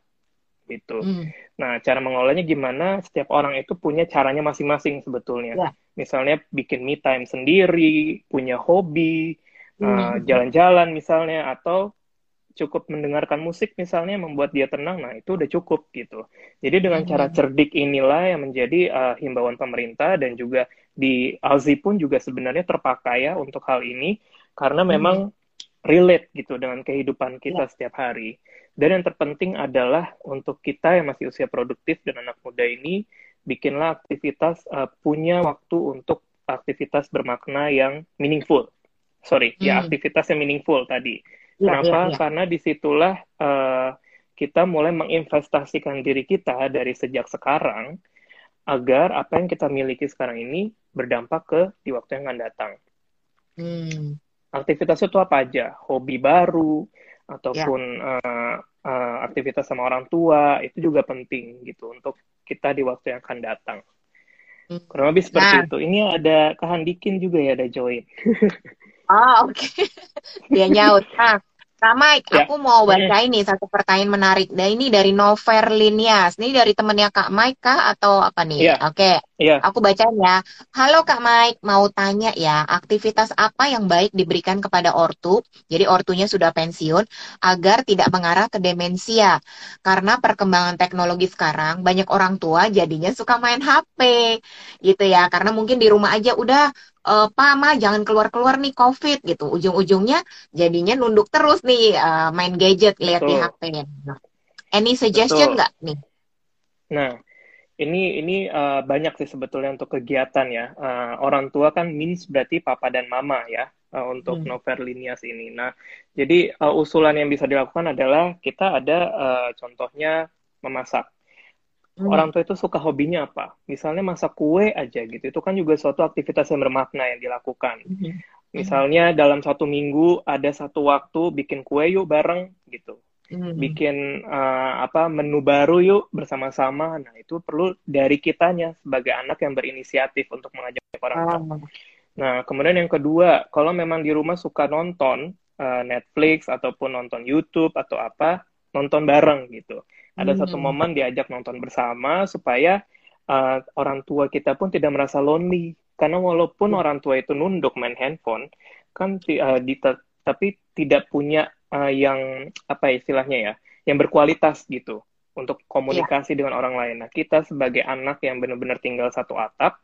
gitu. Hmm. Nah, cara mengelolanya gimana? Setiap orang itu punya caranya masing-masing sebetulnya. Ya. Misalnya bikin me time sendiri, punya hobi, Hmm. uh, jalan-jalan misalnya, atau cukup mendengarkan musik misalnya membuat dia tenang. Nah, itu udah cukup gitu. Jadi dengan Hmm. cara cerdik inilah yang menjadi uh, himbauan pemerintah dan juga di Alzi pun juga sebenarnya terpakai ya untuk hal ini karena Hmm. memang relate gitu dengan kehidupan kita Ya. setiap hari. Dan yang terpenting adalah untuk kita yang masih usia produktif dan anak muda ini, bikinlah aktivitas, uh, punya waktu untuk aktivitas bermakna yang meaningful. Sorry, ya Hmm. aktivitas yang meaningful tadi. Iya, Kenapa? iya, iya. Karena di situlah uh, kita mulai menginvestasikan diri kita dari sejak sekarang agar apa yang kita miliki sekarang ini berdampak ke di waktu yang akan datang. Hmm. Aktivitas itu apa aja? Hobi baru Ya. ataupun uh, uh, aktivitas sama orang tua itu juga penting gitu untuk kita di waktu yang akan datang. Hmm. Kurang lebih seperti Nah. itu. Ini ada Kahandikin juga ya ada join. Oh, oke. Dia nyaut. Nah, Kak Mike, Ya. aku mau baca ini satu pertanyaan menarik. Nah, ini dari Nover Linias. Ini dari temennya Kak Mike kah atau apa nih? Iya. Oke, Iya. aku bacain ya. Halo Kak Mike, mau tanya ya, aktivitas apa yang baik diberikan kepada ortu, jadi ortunya sudah pensiun, agar tidak mengarah ke demensia? Karena perkembangan teknologi sekarang, banyak orang tua jadinya suka main HP, gitu ya. Karena mungkin di rumah aja udah, eh, Pa, Ma, jangan keluar-keluar nih COVID, gitu. Ujung-ujungnya jadinya nunduk terus nih, eh, main gadget, lihat di. HP. Nah, Any suggestion nggak nih? Nah, ini ini uh, banyak sih sebetulnya untuk kegiatan ya. Uh, orang tua kan means berarti papa dan mama ya uh, untuk Hmm. Nover Linias ini. Nah, jadi uh, usulan yang bisa dilakukan adalah kita ada uh, contohnya memasak. Hmm. Orang tua itu suka hobinya apa? Misalnya masak kue aja gitu. Itu kan juga suatu aktivitas yang bermakna yang dilakukan. Mhm. Misalnya dalam satu minggu ada satu waktu bikin kue yuk bareng gitu Mhm. bikin uh, apa menu baru yuk bersama-sama. Nah, itu perlu dari kitanya sebagai anak yang berinisiatif untuk mengajak orang tua. Oh. Nah, kemudian yang kedua, kalau memang di rumah suka nonton uh, Netflix ataupun nonton YouTube atau apa, nonton bareng gitu. Ada Hmm. satu momen diajak nonton bersama supaya uh, orang tua kita pun tidak merasa lonely. Karena walaupun Ya. orang tua itu nunduk main handphone, kan uh, di tapi tidak punya uh, yang apa istilahnya ya, yang berkualitas gitu untuk komunikasi yeah. dengan orang lain. Nah, kita sebagai anak yang benar-benar tinggal satu atap,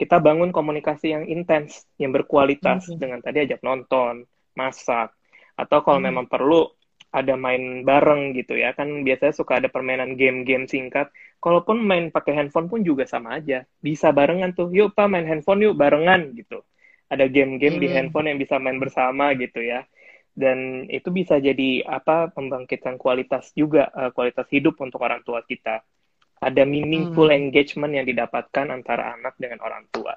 kita bangun komunikasi yang intens, yang berkualitas mm -hmm. dengan tadi ajak nonton, masak, atau kalau mm -hmm. memang perlu ada main bareng gitu ya kan biasanya suka ada permainan game-game singkat kalaupun main pakai handphone pun juga sama aja bisa barengan tuh yuk pak main handphone yuk barengan gitu ada game-game hmm. di handphone yang bisa main bersama gitu ya dan itu bisa jadi apa membangkitkan kualitas juga uh, kualitas hidup untuk orang tua kita ada meaningful hmm. engagement yang didapatkan antara anak dengan orang tua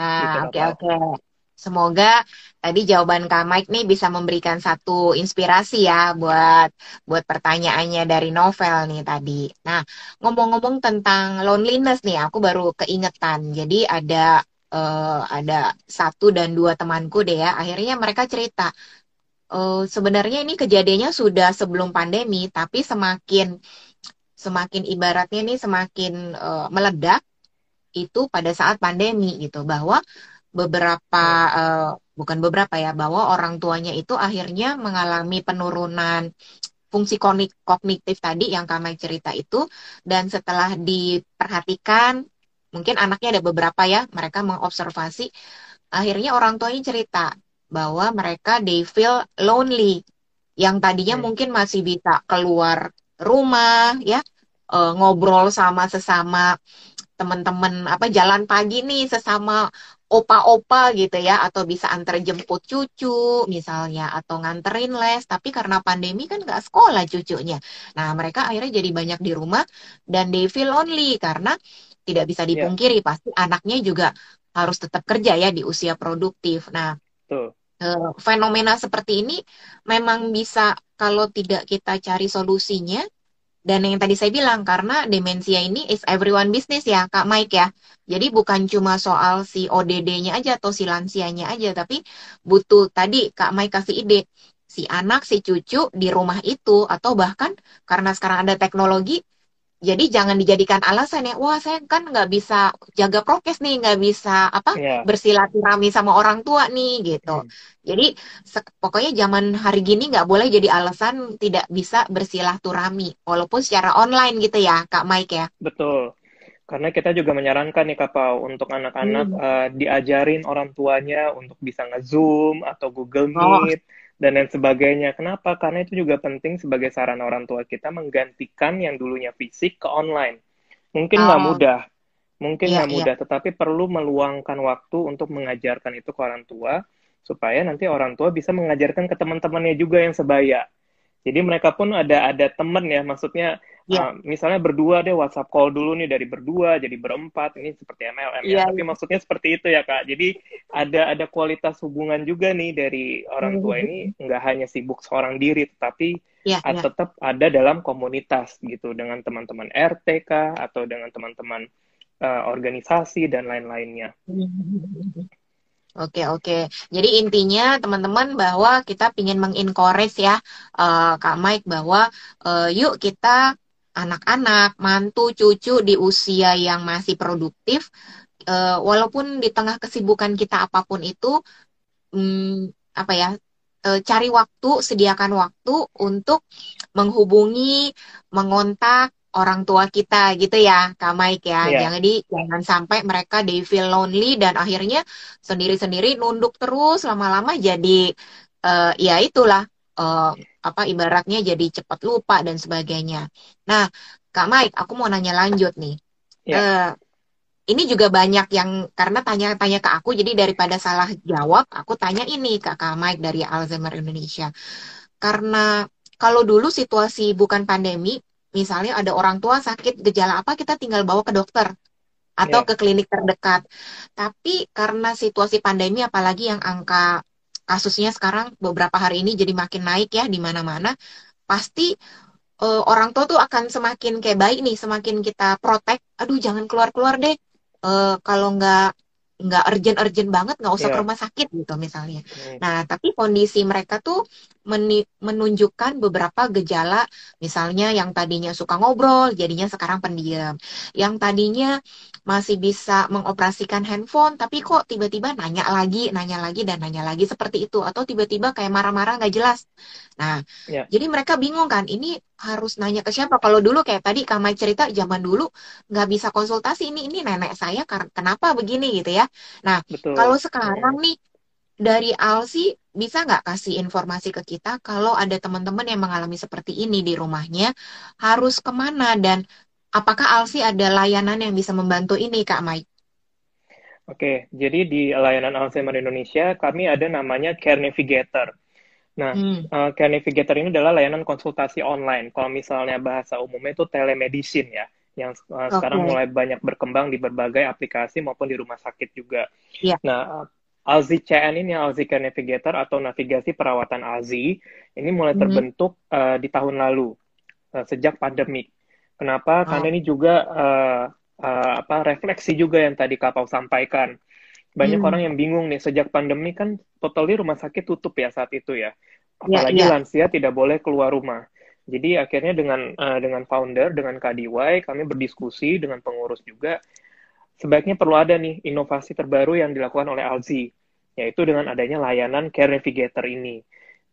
ah oke oke Semoga tadi jawaban Kak Mike nih bisa memberikan satu inspirasi ya buat buat pertanyaannya dari novel nih tadi. Nah, ngomong-ngomong tentang loneliness nih, aku baru keingetan. Jadi ada uh, ada satu dan dua temanku deh ya. Akhirnya mereka cerita uh, sebenarnya ini kejadiannya sudah sebelum pandemi, tapi semakin semakin ibaratnya nih semakin uh, meledak itu pada saat pandemi gitu bahwa beberapa uh, bukan beberapa ya bahwa orang tuanya itu akhirnya mengalami penurunan fungsi kognitif tadi yang kami cerita itu dan setelah diperhatikan mungkin anaknya ada beberapa ya mereka mengobservasi. Akhirnya orang tuanya cerita bahwa mereka they feel lonely yang tadinya hmm. mungkin masih bisa keluar rumah ya uh, ngobrol sama sesama teman-teman apa jalan pagi nih sesama opa-opa gitu ya atau bisa antar jemput cucu misalnya atau nganterin les. Tapi karena pandemi kan nggak sekolah cucunya. Nah mereka akhirnya jadi banyak di rumah dan they feel lonely karena tidak bisa iya. dipungkiri yeah. pasti anaknya juga harus tetap kerja ya di usia produktif nah Tuh. Eh, fenomena seperti ini memang bisa kalau tidak kita cari solusinya dan yang tadi saya bilang, karena demensia ini is everyone business ya, Kak Mike ya. Jadi bukan cuma soal si ODD-nya aja atau si lansianya aja, tapi butuh tadi Kak Mike kasih ide. Si anak, si cucu di rumah itu, atau bahkan karena sekarang ada teknologi, jadi jangan dijadikan alasan ya wah saya kan nggak bisa jaga prokes nih nggak bisa apa yeah. bersilaturahmi sama orang tua nih gitu hmm. jadi pokoknya zaman hari gini nggak boleh jadi alasan tidak bisa bersilaturahmi walaupun secara online gitu ya kak Mike ya betul karena kita juga menyarankan nih Kak Pau untuk anak-anak hmm. uh, diajarin orang tuanya untuk bisa nge-zoom atau Google oh. Meet oh dan lain sebagainya. Kenapa? Karena itu juga penting sebagai saran orang tua kita menggantikan yang dulunya fisik ke online. Mungkin nggak oh. mudah, mungkin iya, nggak yeah, mudah, yeah. tetapi perlu meluangkan waktu untuk mengajarkan itu ke orang tua supaya nanti orang tua bisa mengajarkan ke teman-temannya juga yang sebaya. Jadi mereka pun ada ada teman ya, maksudnya yeah. uh, misalnya berdua deh WhatsApp call dulu nih dari berdua jadi berempat ini seperti MLM yeah, ya. Iya, Tapi yeah. maksudnya seperti itu ya kak. Jadi ada ada kualitas hubungan juga nih dari orang tua ini mm-hmm. nggak hanya sibuk seorang diri, tetapi yeah, yeah. tetap ada dalam komunitas gitu dengan teman-teman RT kah atau dengan teman-teman uh, organisasi dan lain-lainnya. Mm-hmm. Oke oke. Jadi intinya teman-teman bahwa kita ingin mengencourage ya uh, Kak Mike bahwa uh, yuk kita anak-anak, mantu, cucu di usia yang masih produktif, uh, walaupun di tengah kesibukan kita apa pun itu, um, apa ya, uh, cari waktu, sediakan waktu untuk menghubungi, mengontak, orang tua kita gitu ya Kak Mike ya. Yeah. Jangan di jangan sampai mereka they feel lonely dan akhirnya sendiri-sendiri nunduk terus lama-lama jadi uh, ya itulah uh, apa ibaratnya jadi cepat lupa dan sebagainya. Nah, Kak Mike, aku mau nanya lanjut nih. Yeah. Ya. Uh, ini juga banyak yang karena tanya-tanya ke aku, jadi daripada salah jawab, aku tanya ini ke Kak Mike dari Alzheimer Indonesia. Karena kalau dulu situasi bukan pandemi, misalnya ada orang tua sakit gejala apa kita tinggal bawa ke dokter atau yeah. ke klinik terdekat. Tapi karena situasi pandemi apalagi yang angka kasusnya sekarang beberapa hari ini jadi makin naik ya di mana-mana, pasti uh, orang tua tuh akan semakin kayak baik nih, semakin kita protek. Aduh jangan keluar-keluar deh. Uh, kalau nggak nggak urgent-urgent banget, nggak usah yeah. ke rumah sakit gitu misalnya. Mm. Nah, tapi kondisi mereka tuh menunjukkan beberapa gejala, misalnya yang tadinya suka ngobrol, jadinya sekarang pendiam. Yang tadinya masih bisa mengoperasikan handphone, tapi kok tiba-tiba nanya lagi, nanya lagi, dan nanya lagi seperti itu. Atau tiba-tiba kayak marah-marah nggak jelas. Nah, yeah. jadi mereka bingung kan, ini harus nanya ke siapa? Kalau dulu kayak tadi Kamai cerita, zaman dulu nggak bisa konsultasi, ini ini nenek saya kenapa begini gitu ya. Nah, Betul. kalau sekarang nih, dari Alsi bisa nggak kasih informasi ke kita kalau ada teman-teman yang mengalami seperti ini di rumahnya harus ke mana dan apakah Alsi ada layanan yang bisa membantu ini Kak Mike? Oke, jadi di layanan Alzheimer Indonesia kami ada namanya Care Navigator. Nah, hmm. uh, Care Navigator ini adalah layanan konsultasi online. Kalau misalnya bahasa umumnya itu telemedicine ya, yang uh, eh, okay. sekarang mulai banyak berkembang di berbagai aplikasi maupun di rumah sakit juga. Yeah. Nah, Alzi CN ini Alzi Care Navigator atau navigasi perawatan Alzi ini mulai mm-hmm. terbentuk uh, di tahun lalu uh, sejak pandemi. Kenapa? Oh. Karena ini juga uh, uh, apa refleksi juga yang tadi Kapau sampaikan. Banyak mm. orang yang bingung nih sejak pandemi kan totally rumah sakit tutup ya saat itu ya. ya Apalagi yeah, yeah. lansia tidak boleh keluar rumah. Jadi akhirnya dengan uh, dengan founder dengan KDY kami berdiskusi dengan pengurus juga sebaiknya perlu ada nih inovasi terbaru yang dilakukan oleh Alzi, yaitu dengan adanya layanan Care Navigator ini.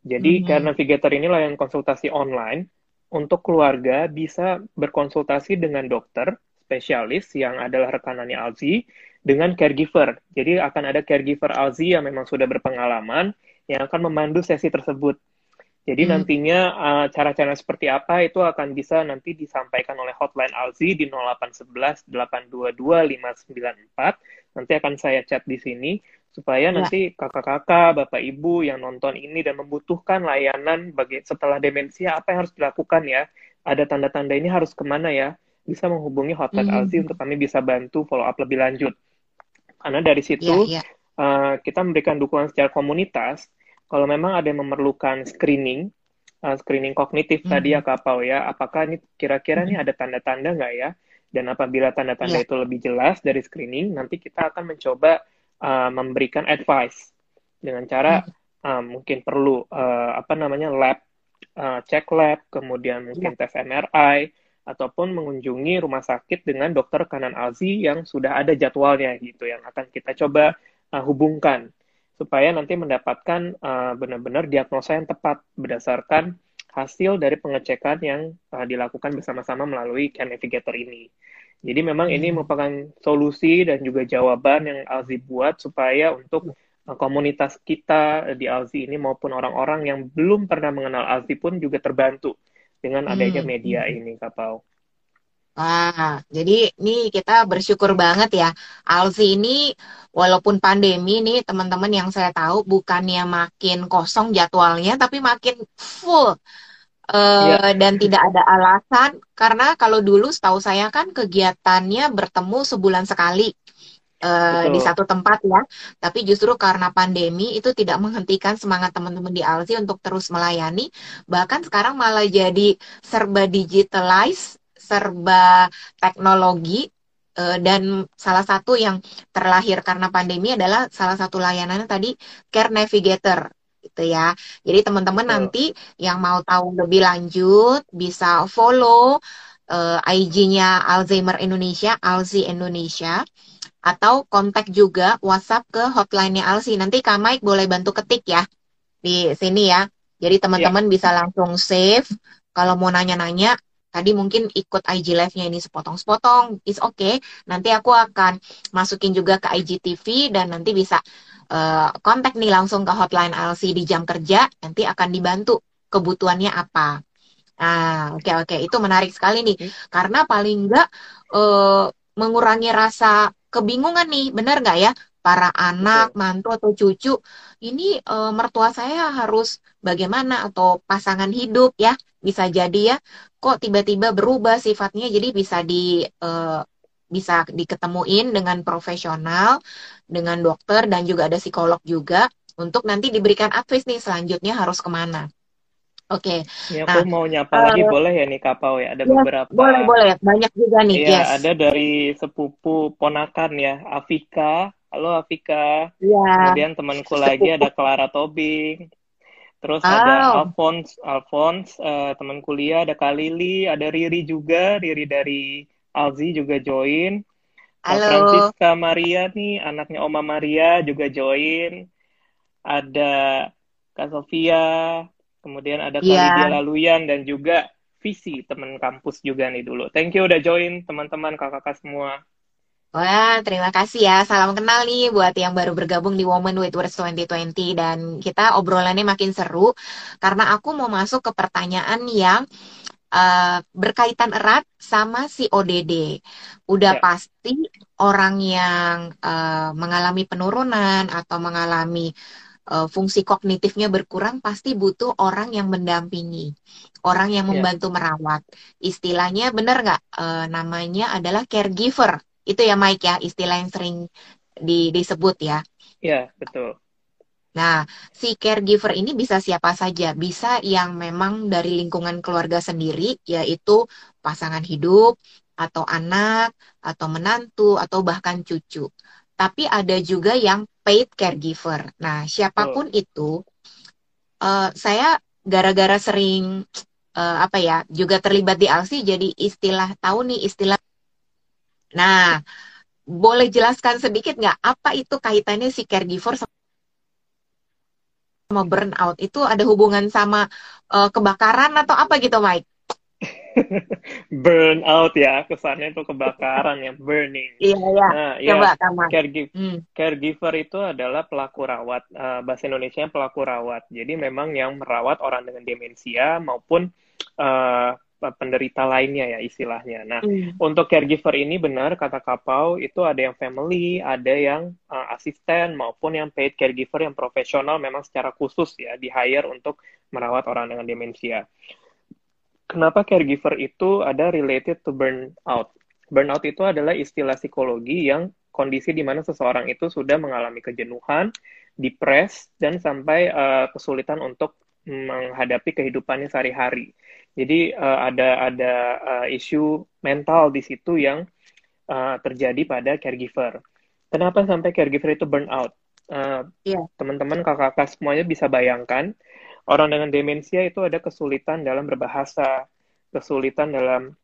Jadi mm -hmm. Care Navigator ini layanan konsultasi online untuk keluarga bisa berkonsultasi dengan dokter spesialis yang adalah rekanannya Alzi dengan caregiver. Jadi akan ada caregiver Alzi yang memang sudah berpengalaman yang akan memandu sesi tersebut. Jadi hmm. nantinya uh, cara-cara seperti apa itu akan bisa nanti disampaikan oleh hotline Alzi di 0811 822 594. Nanti akan saya chat di sini supaya ya. nanti kakak-kakak, bapak ibu yang nonton ini dan membutuhkan layanan bagi setelah demensia apa yang harus dilakukan ya. Ada tanda-tanda ini harus ke mana ya? Bisa menghubungi hotline hmm. Alzi untuk kami bisa bantu follow up lebih lanjut. Karena dari situ ya, ya. Uh, kita memberikan dukungan secara komunitas kalau memang ada yang memerlukan screening, uh, screening kognitif hmm. tadi ya Kak Pau ya, apakah ini kira-kira hmm. nih ada tanda-tanda nggak ya? Dan apabila tanda-tanda yeah. itu lebih jelas dari screening, nanti kita akan mencoba uh, memberikan advice dengan cara hmm. uh, mungkin perlu uh, apa namanya lab, uh, cek lab, kemudian mungkin yeah. tes MRI, ataupun mengunjungi rumah sakit dengan dokter kanan Alzi yang sudah ada jadwalnya gitu, yang akan kita coba uh, hubungkan supaya nanti mendapatkan uh, benar-benar diagnosa yang tepat berdasarkan hasil dari pengecekan yang uh, dilakukan bersama-sama melalui Care Navigator ini. Jadi memang ini hmm. merupakan solusi dan juga jawaban yang Alzi buat supaya untuk uh, komunitas kita di Alzi ini maupun orang-orang yang belum pernah mengenal Alzi pun juga terbantu dengan adanya hmm. media ini, Kapau. Wah, jadi ini kita bersyukur banget ya. Alzi ini walaupun pandemi nih teman-teman yang saya tahu bukannya makin kosong jadwalnya tapi makin full. Uh, ya. dan tidak ada alasan karena kalau dulu setahu saya kan kegiatannya bertemu sebulan sekali uh, di satu tempat ya. Tapi justru karena pandemi itu tidak menghentikan semangat teman-teman di Alzi untuk terus melayani. Bahkan sekarang malah jadi serba digitalize serba teknologi eh, dan salah satu yang terlahir karena pandemi adalah salah satu layanan tadi Care Navigator gitu ya. Jadi teman-teman oh. nanti yang mau tahu lebih lanjut bisa follow uh, eh, IG-nya Alzheimer Indonesia, Alzi Indonesia atau kontak juga WhatsApp ke hotline-nya Alzi. Nanti Kak Mike boleh bantu ketik ya di sini ya. Jadi teman-teman yeah. bisa langsung save. Kalau mau nanya-nanya, tadi mungkin ikut IG live-nya ini sepotong-sepotong, is okay. Nanti aku akan masukin juga ke IGTV dan nanti bisa uh, kontak nih langsung ke hotline LC di jam kerja, nanti akan dibantu kebutuhannya apa. Nah, oke okay, oke, okay. itu menarik sekali nih, karena paling enggak uh, mengurangi rasa kebingungan nih, benar nggak ya? Para anak, mantu atau cucu, ini uh, mertua saya harus bagaimana atau pasangan hidup ya, bisa jadi ya kok tiba-tiba berubah sifatnya jadi bisa di uh, bisa diketemuin dengan profesional dengan dokter dan juga ada psikolog juga untuk nanti diberikan advice nih selanjutnya harus ke mana. Oke. Okay. Ya, aku nah, mau nyapa uh, lagi boleh ya nih Kapau ya. Ada ya, beberapa. Boleh boleh banyak juga nih. Ya, yes. ada dari sepupu ponakan ya Afika Halo Afika. Ya. Kemudian temanku lagi ada Clara Tobing. Terus oh. ada Alphonse, Alphonse uh, teman kuliah, ada Kalili, ada Riri juga, Riri dari Alzi juga join. Halo. Francisca Maria nih, anaknya Oma Maria juga join. Ada Kak Sofia, kemudian ada yeah. Kalidia Laluyan dan juga Visi teman kampus juga nih dulu. Thank you udah join teman-teman kakak-kakak semua. Wah, terima kasih ya. Salam kenal nih buat yang baru bergabung di Women with Words 2020 dan kita obrolannya makin seru karena aku mau masuk ke pertanyaan yang uh, berkaitan erat sama si ODD. Udah ya. pasti orang yang uh, mengalami penurunan atau mengalami uh, fungsi kognitifnya berkurang pasti butuh orang yang mendampingi, orang yang ya. membantu yeah. merawat. Istilahnya benar nggak? Uh, namanya adalah caregiver. Itu ya Mike ya, istilah yang sering di, disebut ya. Iya, betul. Nah, si caregiver ini bisa siapa saja, bisa yang memang dari lingkungan keluarga sendiri, yaitu pasangan hidup, atau anak, atau menantu, atau bahkan cucu. Tapi ada juga yang paid caregiver. Nah, siapa pun oh. itu, uh, saya gara-gara sering uh, apa ya, juga terlibat di ALSI, jadi istilah tahu nih istilah. Nah, boleh jelaskan sedikit nggak apa itu kaitannya si caregiver sama burnout? Itu ada hubungan sama uh, kebakaran atau apa gitu, Mike? burnout ya kesannya itu kebakaran ya burning iya iya nah, ya, coba ya, caregiver, hmm. caregiver itu adalah pelaku rawat uh, bahasa Indonesia pelaku rawat jadi memang yang merawat orang dengan demensia maupun uh, penderita lainnya ya istilahnya. Nah, hmm. untuk caregiver ini benar kata Kapau itu ada yang family, ada yang uh, asisten maupun yang paid caregiver yang profesional memang secara khusus ya di hire untuk merawat orang dengan demensia kenapa caregiver itu ada related to burnout. Burnout itu adalah istilah psikologi yang kondisi di mana seseorang itu sudah mengalami kejenuhan, depres, dan sampai uh, kesulitan untuk menghadapi kehidupannya sehari-hari. Jadi uh, ada ada uh, isu mental di situ yang uh, terjadi pada caregiver. Kenapa sampai caregiver itu burnout? Uh, yeah. Teman-teman kakak-kakak semuanya bisa bayangkan orang dengan demensia itu ada kesulitan dalam berbahasa, kesulitan dalam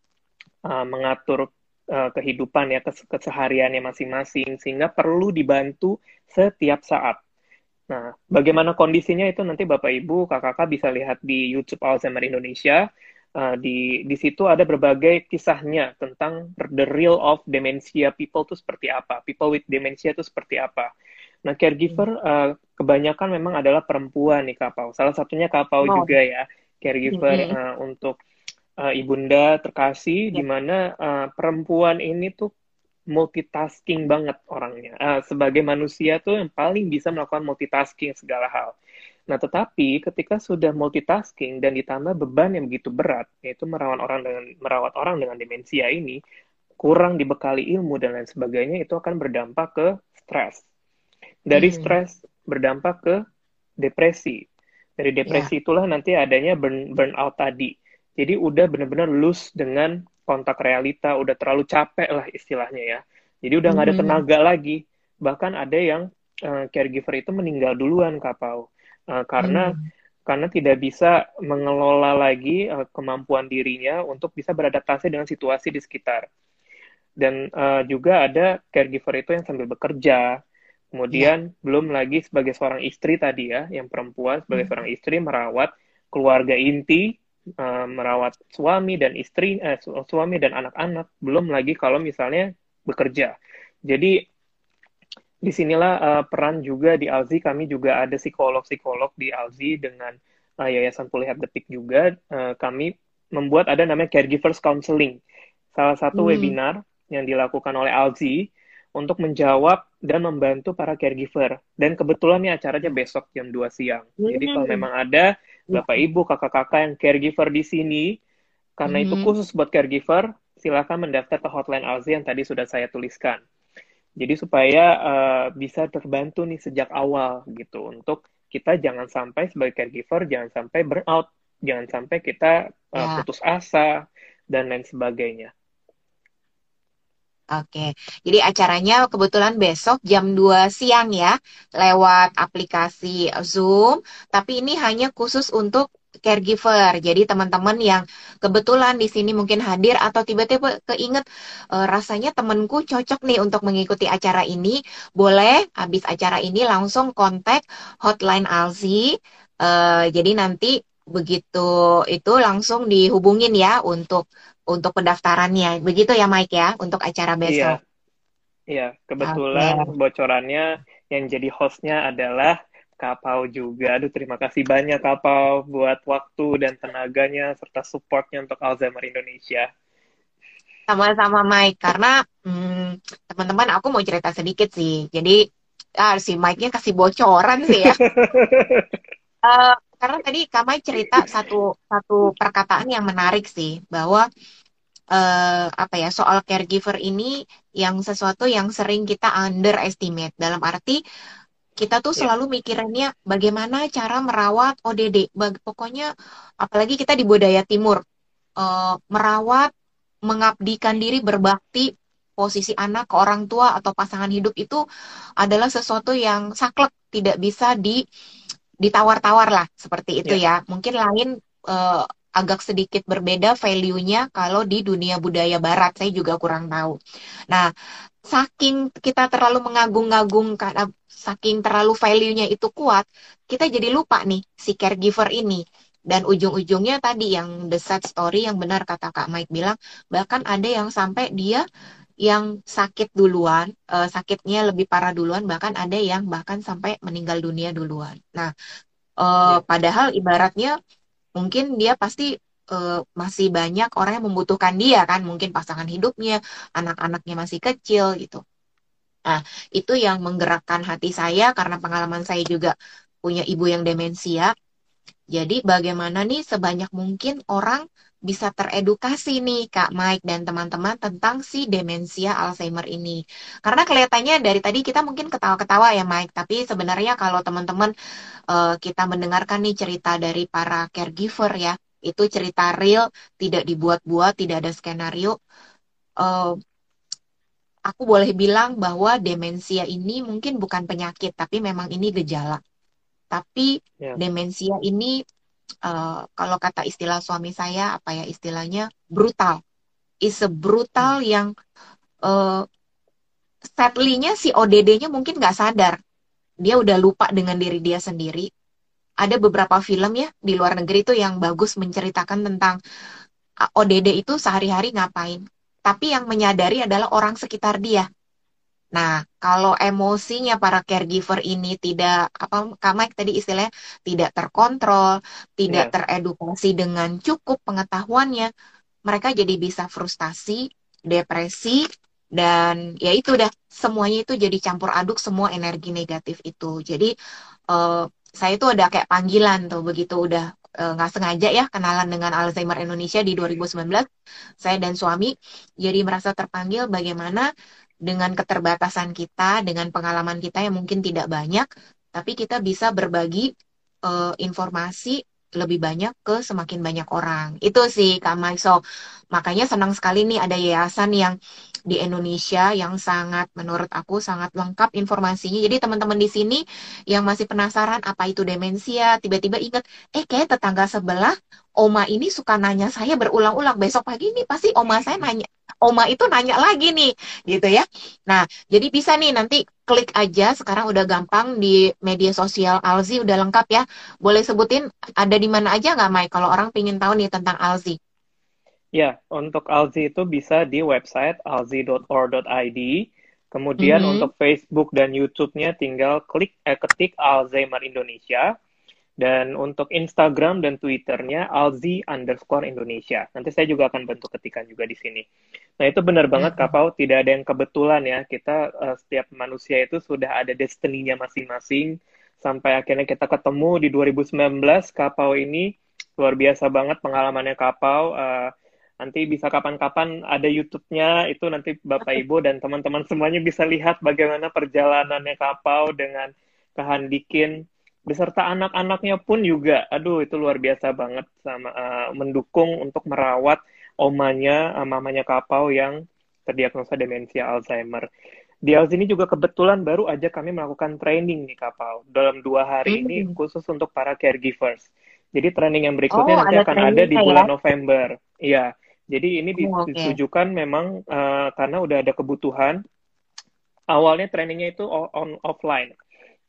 uh, mengatur uh, kehidupan ya kes kesehariannya masing-masing sehingga perlu dibantu setiap saat. Nah, bagaimana kondisinya itu nanti Bapak Ibu, Kakak-kakak bisa lihat di YouTube Alzheimer Indonesia. Uh, di di situ ada berbagai kisahnya tentang the real of dementia people itu seperti apa, people with dementia itu seperti apa. Nah, caregiver uh, kebanyakan memang adalah perempuan nih Kapau. Salah satunya Kapau oh. juga ya, caregiver mm -hmm. uh, untuk uh, ibunda terkasih, yeah. di mana uh, perempuan ini tuh multitasking banget orangnya. Uh, sebagai manusia tuh yang paling bisa melakukan multitasking segala hal. Nah, tetapi ketika sudah multitasking dan ditambah beban yang begitu berat, yaitu merawat orang dengan merawat orang dengan demensia ini, kurang dibekali ilmu dan lain sebagainya, itu akan berdampak ke stres dari hmm. stres berdampak ke depresi. Dari depresi yeah. itulah nanti adanya burn burnout tadi. Jadi udah benar-benar loose dengan kontak realita, udah terlalu capek lah istilahnya ya. Jadi udah nggak hmm. ada tenaga lagi. Bahkan ada yang uh, caregiver itu meninggal duluan kapau uh, karena hmm. karena tidak bisa mengelola lagi uh, kemampuan dirinya untuk bisa beradaptasi dengan situasi di sekitar. Dan uh, juga ada caregiver itu yang sambil bekerja, Kemudian ya. belum lagi sebagai seorang istri tadi ya, yang perempuan sebagai hmm. seorang istri merawat keluarga inti, uh, merawat suami dan istri, uh, suami dan anak-anak. Belum lagi kalau misalnya bekerja. Jadi di sinilah uh, peran juga di Alzi. Kami juga ada psikolog-psikolog di Alzi dengan uh, Yayasan Pulih Depik juga. Uh, kami membuat ada namanya Caregivers Counseling. Salah satu hmm. webinar yang dilakukan oleh Alzi untuk menjawab dan membantu para caregiver. Dan kebetulan nih acaranya besok jam 2 siang. Hmm. Jadi kalau memang ada Bapak Ibu, kakak-kakak yang caregiver di sini, karena hmm. itu khusus buat caregiver, silakan mendaftar ke hotline Alzi yang tadi sudah saya tuliskan. Jadi supaya uh, bisa terbantu nih sejak awal gitu untuk kita jangan sampai sebagai caregiver jangan sampai burnout, jangan sampai kita uh, putus asa dan lain sebagainya. Oke, jadi acaranya kebetulan besok jam 2 siang ya, lewat aplikasi Zoom, tapi ini hanya khusus untuk caregiver. Jadi teman-teman yang kebetulan di sini mungkin hadir atau tiba-tiba keinget e, rasanya temanku cocok nih untuk mengikuti acara ini, boleh habis acara ini langsung kontak hotline Alzi. E, jadi nanti begitu itu langsung dihubungin ya untuk untuk pendaftarannya. Begitu ya Mike ya untuk acara besok. Iya. Iya, kebetulan okay. bocorannya yang jadi hostnya adalah Kapau juga. Aduh, terima kasih banyak Kapau buat waktu dan tenaganya serta supportnya untuk Alzheimer Indonesia. Sama-sama Mike, karena hmm, teman-teman aku mau cerita sedikit sih. Jadi ah, si Mike-nya kasih bocoran sih ya. uh, karena tadi Kamai cerita satu satu perkataan yang menarik sih bahwa uh, apa ya soal caregiver ini yang sesuatu yang sering kita underestimate dalam arti kita tuh ya. selalu mikirannya bagaimana cara merawat ODD. Bag pokoknya apalagi kita di budaya timur uh, merawat, mengabdikan diri, berbakti posisi anak ke orang tua atau pasangan hidup itu adalah sesuatu yang saklek tidak bisa di ditawar-tawar lah seperti itu yeah. ya. Mungkin lain uh, agak sedikit berbeda value-nya kalau di dunia budaya barat saya juga kurang tahu. Nah, saking kita terlalu mengagung-agung karena saking terlalu value-nya itu kuat, kita jadi lupa nih si caregiver ini. Dan ujung-ujungnya tadi yang the sad story yang benar kata Kak Mike bilang, bahkan ada yang sampai dia yang sakit duluan, uh, sakitnya lebih parah duluan, bahkan ada yang bahkan sampai meninggal dunia duluan. Nah, uh, ya. padahal ibaratnya mungkin dia pasti uh, masih banyak orang yang membutuhkan dia kan, mungkin pasangan hidupnya, anak-anaknya masih kecil gitu. Nah, itu yang menggerakkan hati saya karena pengalaman saya juga punya ibu yang demensia. Jadi bagaimana nih sebanyak mungkin orang bisa teredukasi nih Kak Mike dan teman-teman tentang si demensia Alzheimer ini. Karena kelihatannya dari tadi kita mungkin ketawa-ketawa ya Mike, tapi sebenarnya kalau teman-teman uh, kita mendengarkan nih cerita dari para caregiver ya, itu cerita real, tidak dibuat-buat, tidak ada skenario. Uh, aku boleh bilang bahwa demensia ini mungkin bukan penyakit, tapi memang ini gejala. Tapi yeah. demensia ini uh, kalau kata istilah suami saya apa ya istilahnya? Brutal. Is a brutal hmm. yang uh, sadly-nya si ODD-nya mungkin nggak sadar. Dia udah lupa dengan diri dia sendiri. Ada beberapa film ya di luar negeri itu yang bagus menceritakan tentang ODD itu sehari-hari ngapain. Tapi yang menyadari adalah orang sekitar dia Nah, kalau emosinya para caregiver ini tidak apa Kamek tadi istilahnya tidak terkontrol, tidak yeah. teredukasi dengan cukup pengetahuannya, mereka jadi bisa frustasi, depresi dan ya itu udah semuanya itu jadi campur aduk semua energi negatif itu. Jadi uh, saya itu ada kayak panggilan tuh begitu udah eh, nggak uh, sengaja ya kenalan dengan Alzheimer Indonesia di 2019 saya dan suami jadi merasa terpanggil bagaimana dengan keterbatasan kita, dengan pengalaman kita yang mungkin tidak banyak, tapi kita bisa berbagi uh, informasi lebih banyak ke semakin banyak orang. Itu sih Kak Mai. So, makanya senang sekali nih ada yayasan yang di Indonesia yang sangat menurut aku sangat lengkap informasinya. Jadi teman-teman di sini yang masih penasaran apa itu demensia, tiba-tiba ingat, eh kayak tetangga sebelah Oma ini suka nanya saya berulang-ulang besok pagi ini pasti Oma saya nanya Oma itu nanya lagi nih gitu ya. Nah, jadi bisa nih nanti klik aja sekarang udah gampang di media sosial Alzi udah lengkap ya. Boleh sebutin ada di mana aja nggak Mai kalau orang pengen tahu nih tentang Alzi? Ya, untuk Alzi itu bisa di website alzi.or.id. Kemudian mm -hmm. untuk Facebook dan YouTube-nya tinggal klik eh, ketik Alzheimer Indonesia. Dan untuk Instagram dan Twitternya Alzi underscore Indonesia. Nanti saya juga akan bantu ketikan juga di sini. Nah itu benar banget mm-hmm. Kapau, tidak ada yang kebetulan ya. Kita uh, setiap manusia itu sudah ada destininya masing-masing. Sampai akhirnya kita ketemu di 2019 Kapau ini luar biasa banget pengalamannya Kapau. Uh, nanti bisa kapan-kapan ada YouTube-nya itu nanti Bapak Ibu dan teman-teman semuanya bisa lihat bagaimana perjalanannya Kapau dengan Kehandikin beserta anak-anaknya pun juga aduh itu luar biasa banget sama uh, mendukung untuk merawat omanya uh, mamanya kapau yang terdiagnosa demensia Alzheimer. Di Alz ini juga kebetulan baru aja kami melakukan training di kapal dalam dua hari hmm. ini khusus untuk para caregivers. Jadi training yang berikutnya oh, nanti akan ada di bulan ya? November. Iya. Jadi ini oh, okay. ditujukan memang uh, karena udah ada kebutuhan. Awalnya trainingnya itu on offline.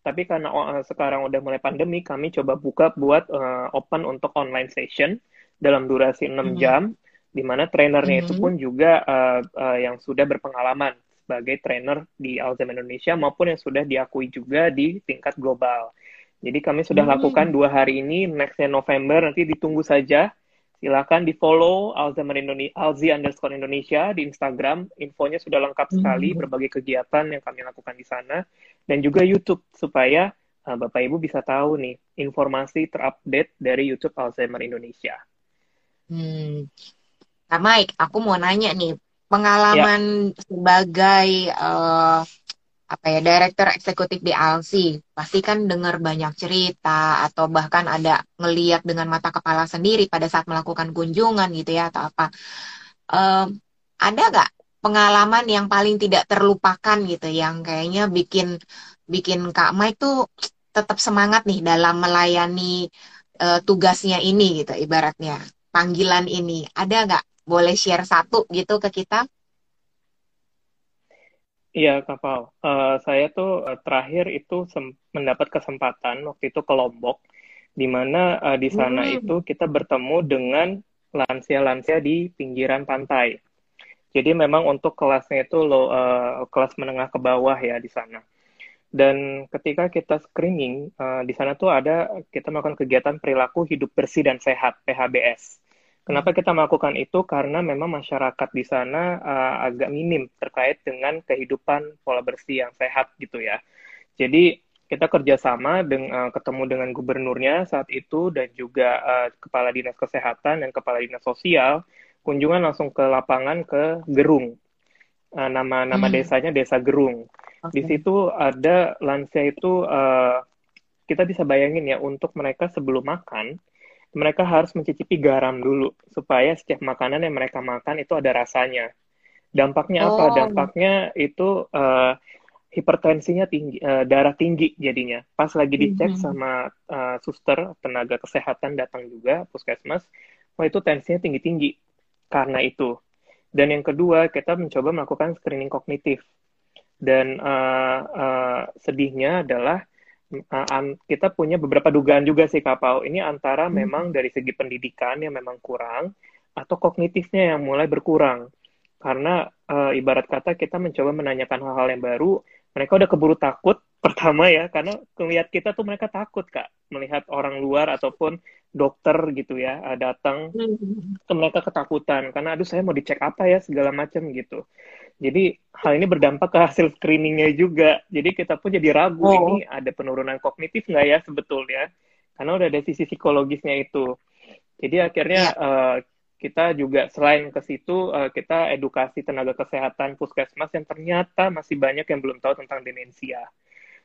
Tapi karena uh, sekarang udah mulai pandemi, kami coba buka buat uh, open untuk online session dalam durasi 6 hmm. jam, di mana trainernya hmm. itu pun juga uh, uh, yang sudah berpengalaman sebagai trainer di Alzheimer Indonesia maupun yang sudah diakui juga di tingkat global. Jadi kami sudah hmm. lakukan dua hari ini, nextnya November, nanti ditunggu saja. Silakan di follow Alzheimer Indonesia, Alzi underscore Indonesia di Instagram. Infonya sudah lengkap hmm. sekali, berbagai kegiatan yang kami lakukan di sana. Dan juga YouTube, supaya uh, Bapak Ibu bisa tahu nih, informasi terupdate dari YouTube Alzheimer Indonesia. Hmm. Nah, Mike, aku mau nanya nih, pengalaman ya. sebagai uh, apa ya direktur eksekutif di ALSI pasti kan dengar banyak cerita atau bahkan ada ngeliat dengan mata kepala sendiri pada saat melakukan kunjungan gitu ya atau apa um, ada nggak pengalaman yang paling tidak terlupakan gitu yang kayaknya bikin bikin Kak Mike tuh tetap semangat nih dalam melayani uh, tugasnya ini gitu ibaratnya panggilan ini ada nggak boleh share satu gitu ke kita? Iya, Kapal. Uh, saya tuh uh, terakhir itu mendapat kesempatan waktu itu ke Lombok, di mana uh, di sana hmm. itu kita bertemu dengan lansia-lansia di pinggiran pantai. Jadi memang untuk kelasnya itu lo, uh, kelas menengah ke bawah ya di sana. Dan ketika kita screening, uh, di sana tuh ada kita melakukan kegiatan perilaku hidup bersih dan sehat (PHBS). Kenapa kita melakukan itu? Karena memang masyarakat di sana uh, agak minim terkait dengan kehidupan pola bersih yang sehat gitu ya. Jadi kita kerjasama dengan uh, ketemu dengan gubernurnya saat itu dan juga uh, kepala dinas kesehatan dan kepala dinas sosial kunjungan langsung ke lapangan ke Gerung. Uh, nama nama hmm. desanya Desa Gerung. Okay. Di situ ada lansia itu uh, kita bisa bayangin ya untuk mereka sebelum makan mereka harus mencicipi garam dulu supaya setiap makanan yang mereka makan itu ada rasanya. Dampaknya oh. apa? Dampaknya itu uh, hipertensinya tinggi, uh, darah tinggi jadinya. Pas lagi dicek mm -hmm. sama uh, suster tenaga kesehatan datang juga puskesmas, wah itu tensinya tinggi-tinggi karena itu. Dan yang kedua kita mencoba melakukan screening kognitif. Dan uh, uh, sedihnya adalah kita punya beberapa dugaan juga sih kapal ini antara hmm. memang dari segi pendidikan yang memang kurang atau kognitifnya yang mulai berkurang karena uh, ibarat kata kita mencoba menanyakan hal-hal yang baru mereka udah keburu takut pertama ya karena melihat kita tuh mereka takut kak melihat orang luar ataupun dokter gitu ya datang hmm. mereka ketakutan karena aduh saya mau dicek apa ya segala macam gitu jadi hal ini berdampak ke hasil screeningnya juga. Jadi kita pun jadi ragu oh. ini ada penurunan kognitif nggak ya sebetulnya, karena udah ada sisi psikologisnya itu. Jadi akhirnya ya. uh, kita juga selain ke situ uh, kita edukasi tenaga kesehatan puskesmas yang ternyata masih banyak yang belum tahu tentang demensia.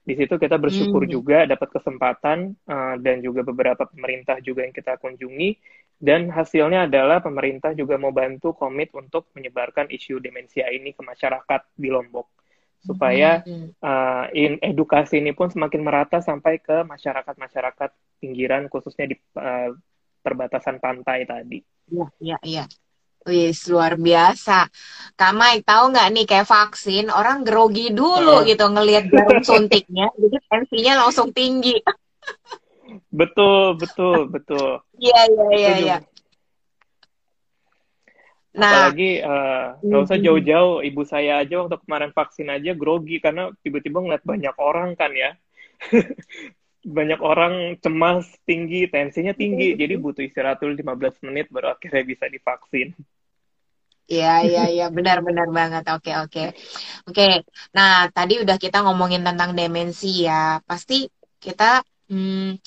Di situ kita bersyukur hmm. juga dapat kesempatan uh, dan juga beberapa pemerintah juga yang kita kunjungi dan hasilnya adalah pemerintah juga mau bantu komit untuk menyebarkan isu demensia ini ke masyarakat di Lombok supaya uh, in, edukasi ini pun semakin merata sampai ke masyarakat-masyarakat pinggiran khususnya di uh, perbatasan pantai tadi. Iya, iya, iya. Wih, luar biasa. Mike, tahu nggak nih kayak vaksin, orang grogi dulu uh. gitu ngelihat jarum suntiknya, jadi tensinya langsung tinggi. betul, betul, betul. Iya, iya, iya, iya. Nah, apalagi eh, nggak uh, usah jauh-jauh, ibu saya aja waktu kemarin vaksin aja grogi karena tiba-tiba ngeliat banyak orang kan ya. banyak orang cemas tinggi, tensinya tinggi, jadi butuh istirahat dulu 15 menit baru akhirnya bisa divaksin. Iya, iya, iya, benar-benar banget. Oke, oke. Oke, nah tadi udah kita ngomongin tentang demensi ya. Pasti kita hmm,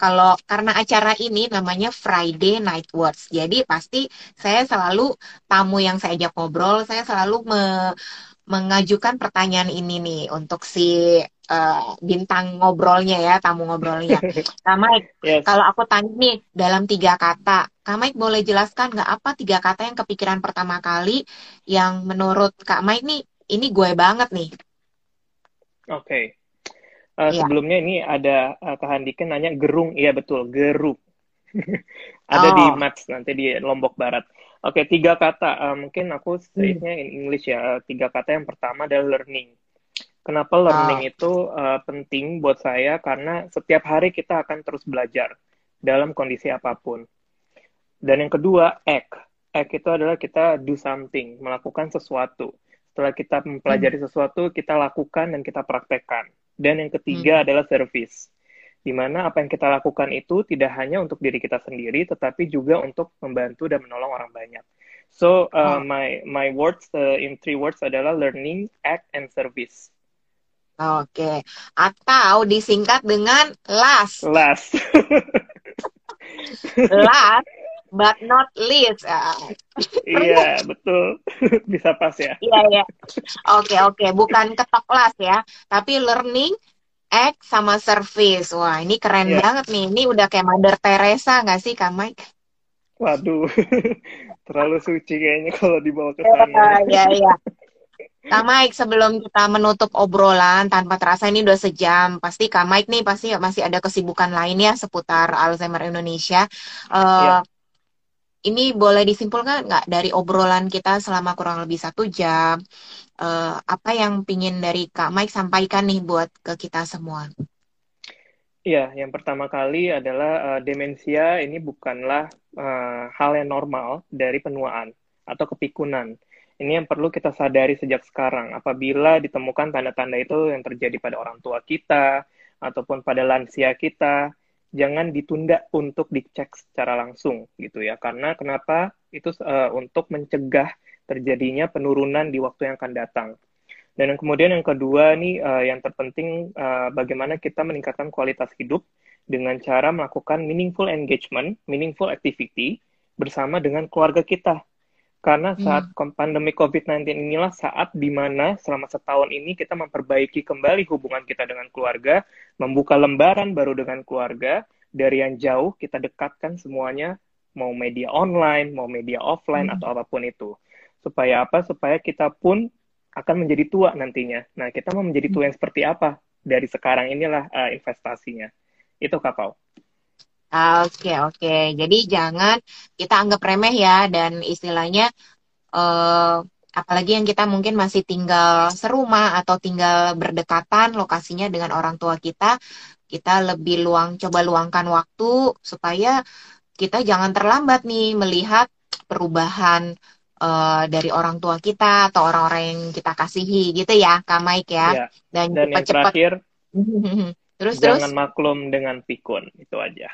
kalau karena acara ini namanya Friday Night Words. Jadi pasti saya selalu tamu yang saya ajak ngobrol, saya selalu me, mengajukan pertanyaan ini nih untuk si uh, bintang ngobrolnya ya, tamu ngobrolnya. Kak Mike, yes. kalau aku tanya nih dalam tiga kata, Kak Mike boleh jelaskan nggak apa tiga kata yang kepikiran pertama kali yang menurut Kak Mike nih ini gue banget nih. Oke. Okay. Uh, eh, ya. Sebelumnya ini ada uh, Kak Handike nanya gerung, iya betul, geruk. ada oh. di Maps nanti di Lombok Barat. Oke, okay, tiga kata. Uh, mungkin aku hmm. in English ya. Tiga kata yang pertama adalah learning Kenapa learning ah. itu uh, penting buat saya? Karena setiap hari kita akan terus belajar dalam kondisi apa pun. Dan yang kedua, act. Act itu adalah kita do something, melakukan sesuatu. Setelah kita mempelajari hmm. sesuatu, kita lakukan dan kita praktekkan. Dan yang ketiga hmm. adalah service. Di mana apa yang kita lakukan itu tidak hanya untuk diri kita sendiri, tetapi juga untuk membantu dan menolong orang banyak. So, uh, oh. my my words uh, in three words adalah learning, act, and service. Oke. Atau disingkat dengan LAS. LAS. last but not least. Ah. iya, betul. Bisa pas ya. Iya, iya. Oke, oke. Bukan ketok las ya. Tapi learning, act, sama service. Wah, ini keren yeah. banget nih. Ini udah kayak Mother Teresa nggak sih, Kak Mike? Waduh, terlalu suci kayaknya kalau dibawa ke sana. Iya, iya. Kak Mike, sebelum kita menutup obrolan tanpa terasa ini udah sejam, pasti Kak Mike nih pasti masih ada kesibukan lain ya seputar Alzheimer Indonesia. Uh, ya. Ini boleh disimpulkan nggak dari obrolan kita selama kurang lebih satu jam? Uh, apa yang pingin dari Kak Mike sampaikan nih buat ke kita semua? Iya, yang pertama kali adalah uh, demensia ini bukanlah uh, hal yang normal dari penuaan atau kepikunan ini yang perlu kita sadari sejak sekarang. Apabila ditemukan tanda-tanda itu yang terjadi pada orang tua kita ataupun pada lansia kita, jangan ditunda untuk dicek secara langsung gitu ya. Karena kenapa? Itu uh, untuk mencegah terjadinya penurunan di waktu yang akan datang. Dan yang kemudian yang kedua nih uh, yang terpenting uh, bagaimana kita meningkatkan kualitas hidup dengan cara melakukan meaningful engagement, meaningful activity bersama dengan keluarga kita karena hmm. saat hmm. pandemi COVID-19 inilah saat di mana selama setahun ini kita memperbaiki kembali hubungan kita dengan keluarga, membuka lembaran baru dengan keluarga, dari yang jauh kita dekatkan semuanya, mau media online, mau media offline, hmm. atau apa pun itu. Supaya apa? Supaya kita pun akan menjadi tua nantinya. Nah, kita mau menjadi tua hmm. yang seperti apa? Dari sekarang inilah uh, investasinya. Itu kapal. Oke, oke. Jadi jangan kita anggap remeh ya dan istilahnya uh, apalagi yang kita mungkin masih tinggal serumah atau tinggal berdekatan lokasinya dengan orang tua kita, kita lebih luang coba luangkan waktu supaya kita jangan terlambat nih melihat perubahan uh, dari orang tua kita atau orang-orang yang kita kasihi gitu ya, Kak Mike ya. ya. Dan, Dan cepat-cepat. Terus jangan terus maklum dengan pikun itu aja.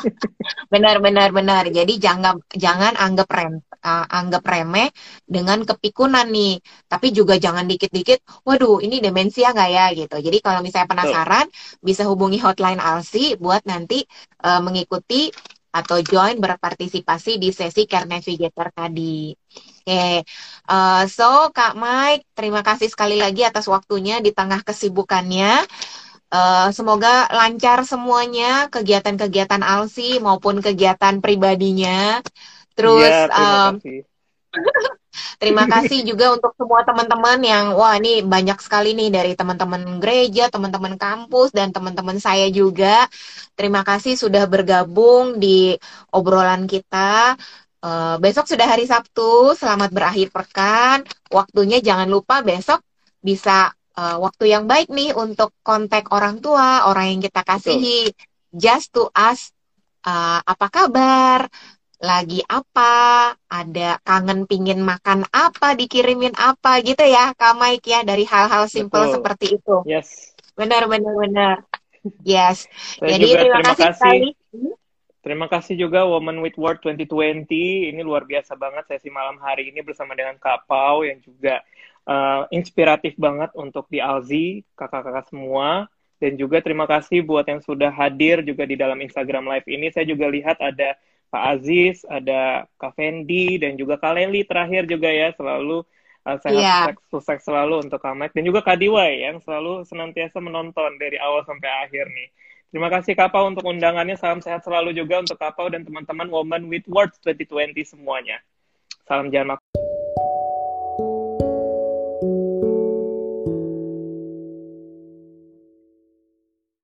benar benar benar. Jadi jangan jangan anggap rem uh, anggap remeh dengan kepikunan nih. Tapi juga jangan dikit-dikit, waduh ini demensia nggak ya gitu. Jadi kalau misalnya penasaran Tuh. bisa hubungi hotline Alsi buat nanti uh, mengikuti atau join berpartisipasi di sesi Care Navigator tadi. Oke, okay. uh, so Kak Mike, terima kasih sekali lagi atas waktunya di tengah kesibukannya. Uh, semoga lancar semuanya kegiatan-kegiatan Alsi maupun kegiatan pribadinya. Terus ya, terima, um, kasih. terima kasih juga untuk semua teman-teman yang wah ini banyak sekali nih dari teman-teman gereja, teman-teman kampus dan teman-teman saya juga. Terima kasih sudah bergabung di obrolan kita. Uh, besok sudah hari Sabtu, selamat berakhir pekan. Waktunya jangan lupa besok bisa uh, waktu yang baik nih untuk kontak orang tua, orang yang kita kasihi, Betul. just to ask uh, apa kabar, lagi apa, ada kangen pingin makan apa, dikirimin apa gitu ya, Kak Mike ya, dari hal-hal simple seperti itu. Yes. Benar, benar, benar. Yes. Saya Jadi juga terima, terima kasih, kasih. Terima kasih juga Woman with Word 2020. Ini luar biasa banget sesi malam hari ini bersama dengan Kak Pau yang juga uh, inspiratif banget untuk di Alzi, kakak-kakak semua. Dan juga terima kasih buat yang sudah hadir juga di dalam Instagram Live ini. Saya juga lihat ada Pak Aziz, ada Kak Fendi, dan juga Kak Leli terakhir juga ya, selalu Uh, sehat yeah. sukses, sukses selalu untuk Kak Mike dan juga Kak Diwai yang selalu senantiasa menonton dari awal sampai akhir nih. Terima kasih Kak Pau untuk undangannya. Salam sehat selalu juga untuk Kak Pau dan teman-teman Woman with Words 2020 semuanya. Salam jangan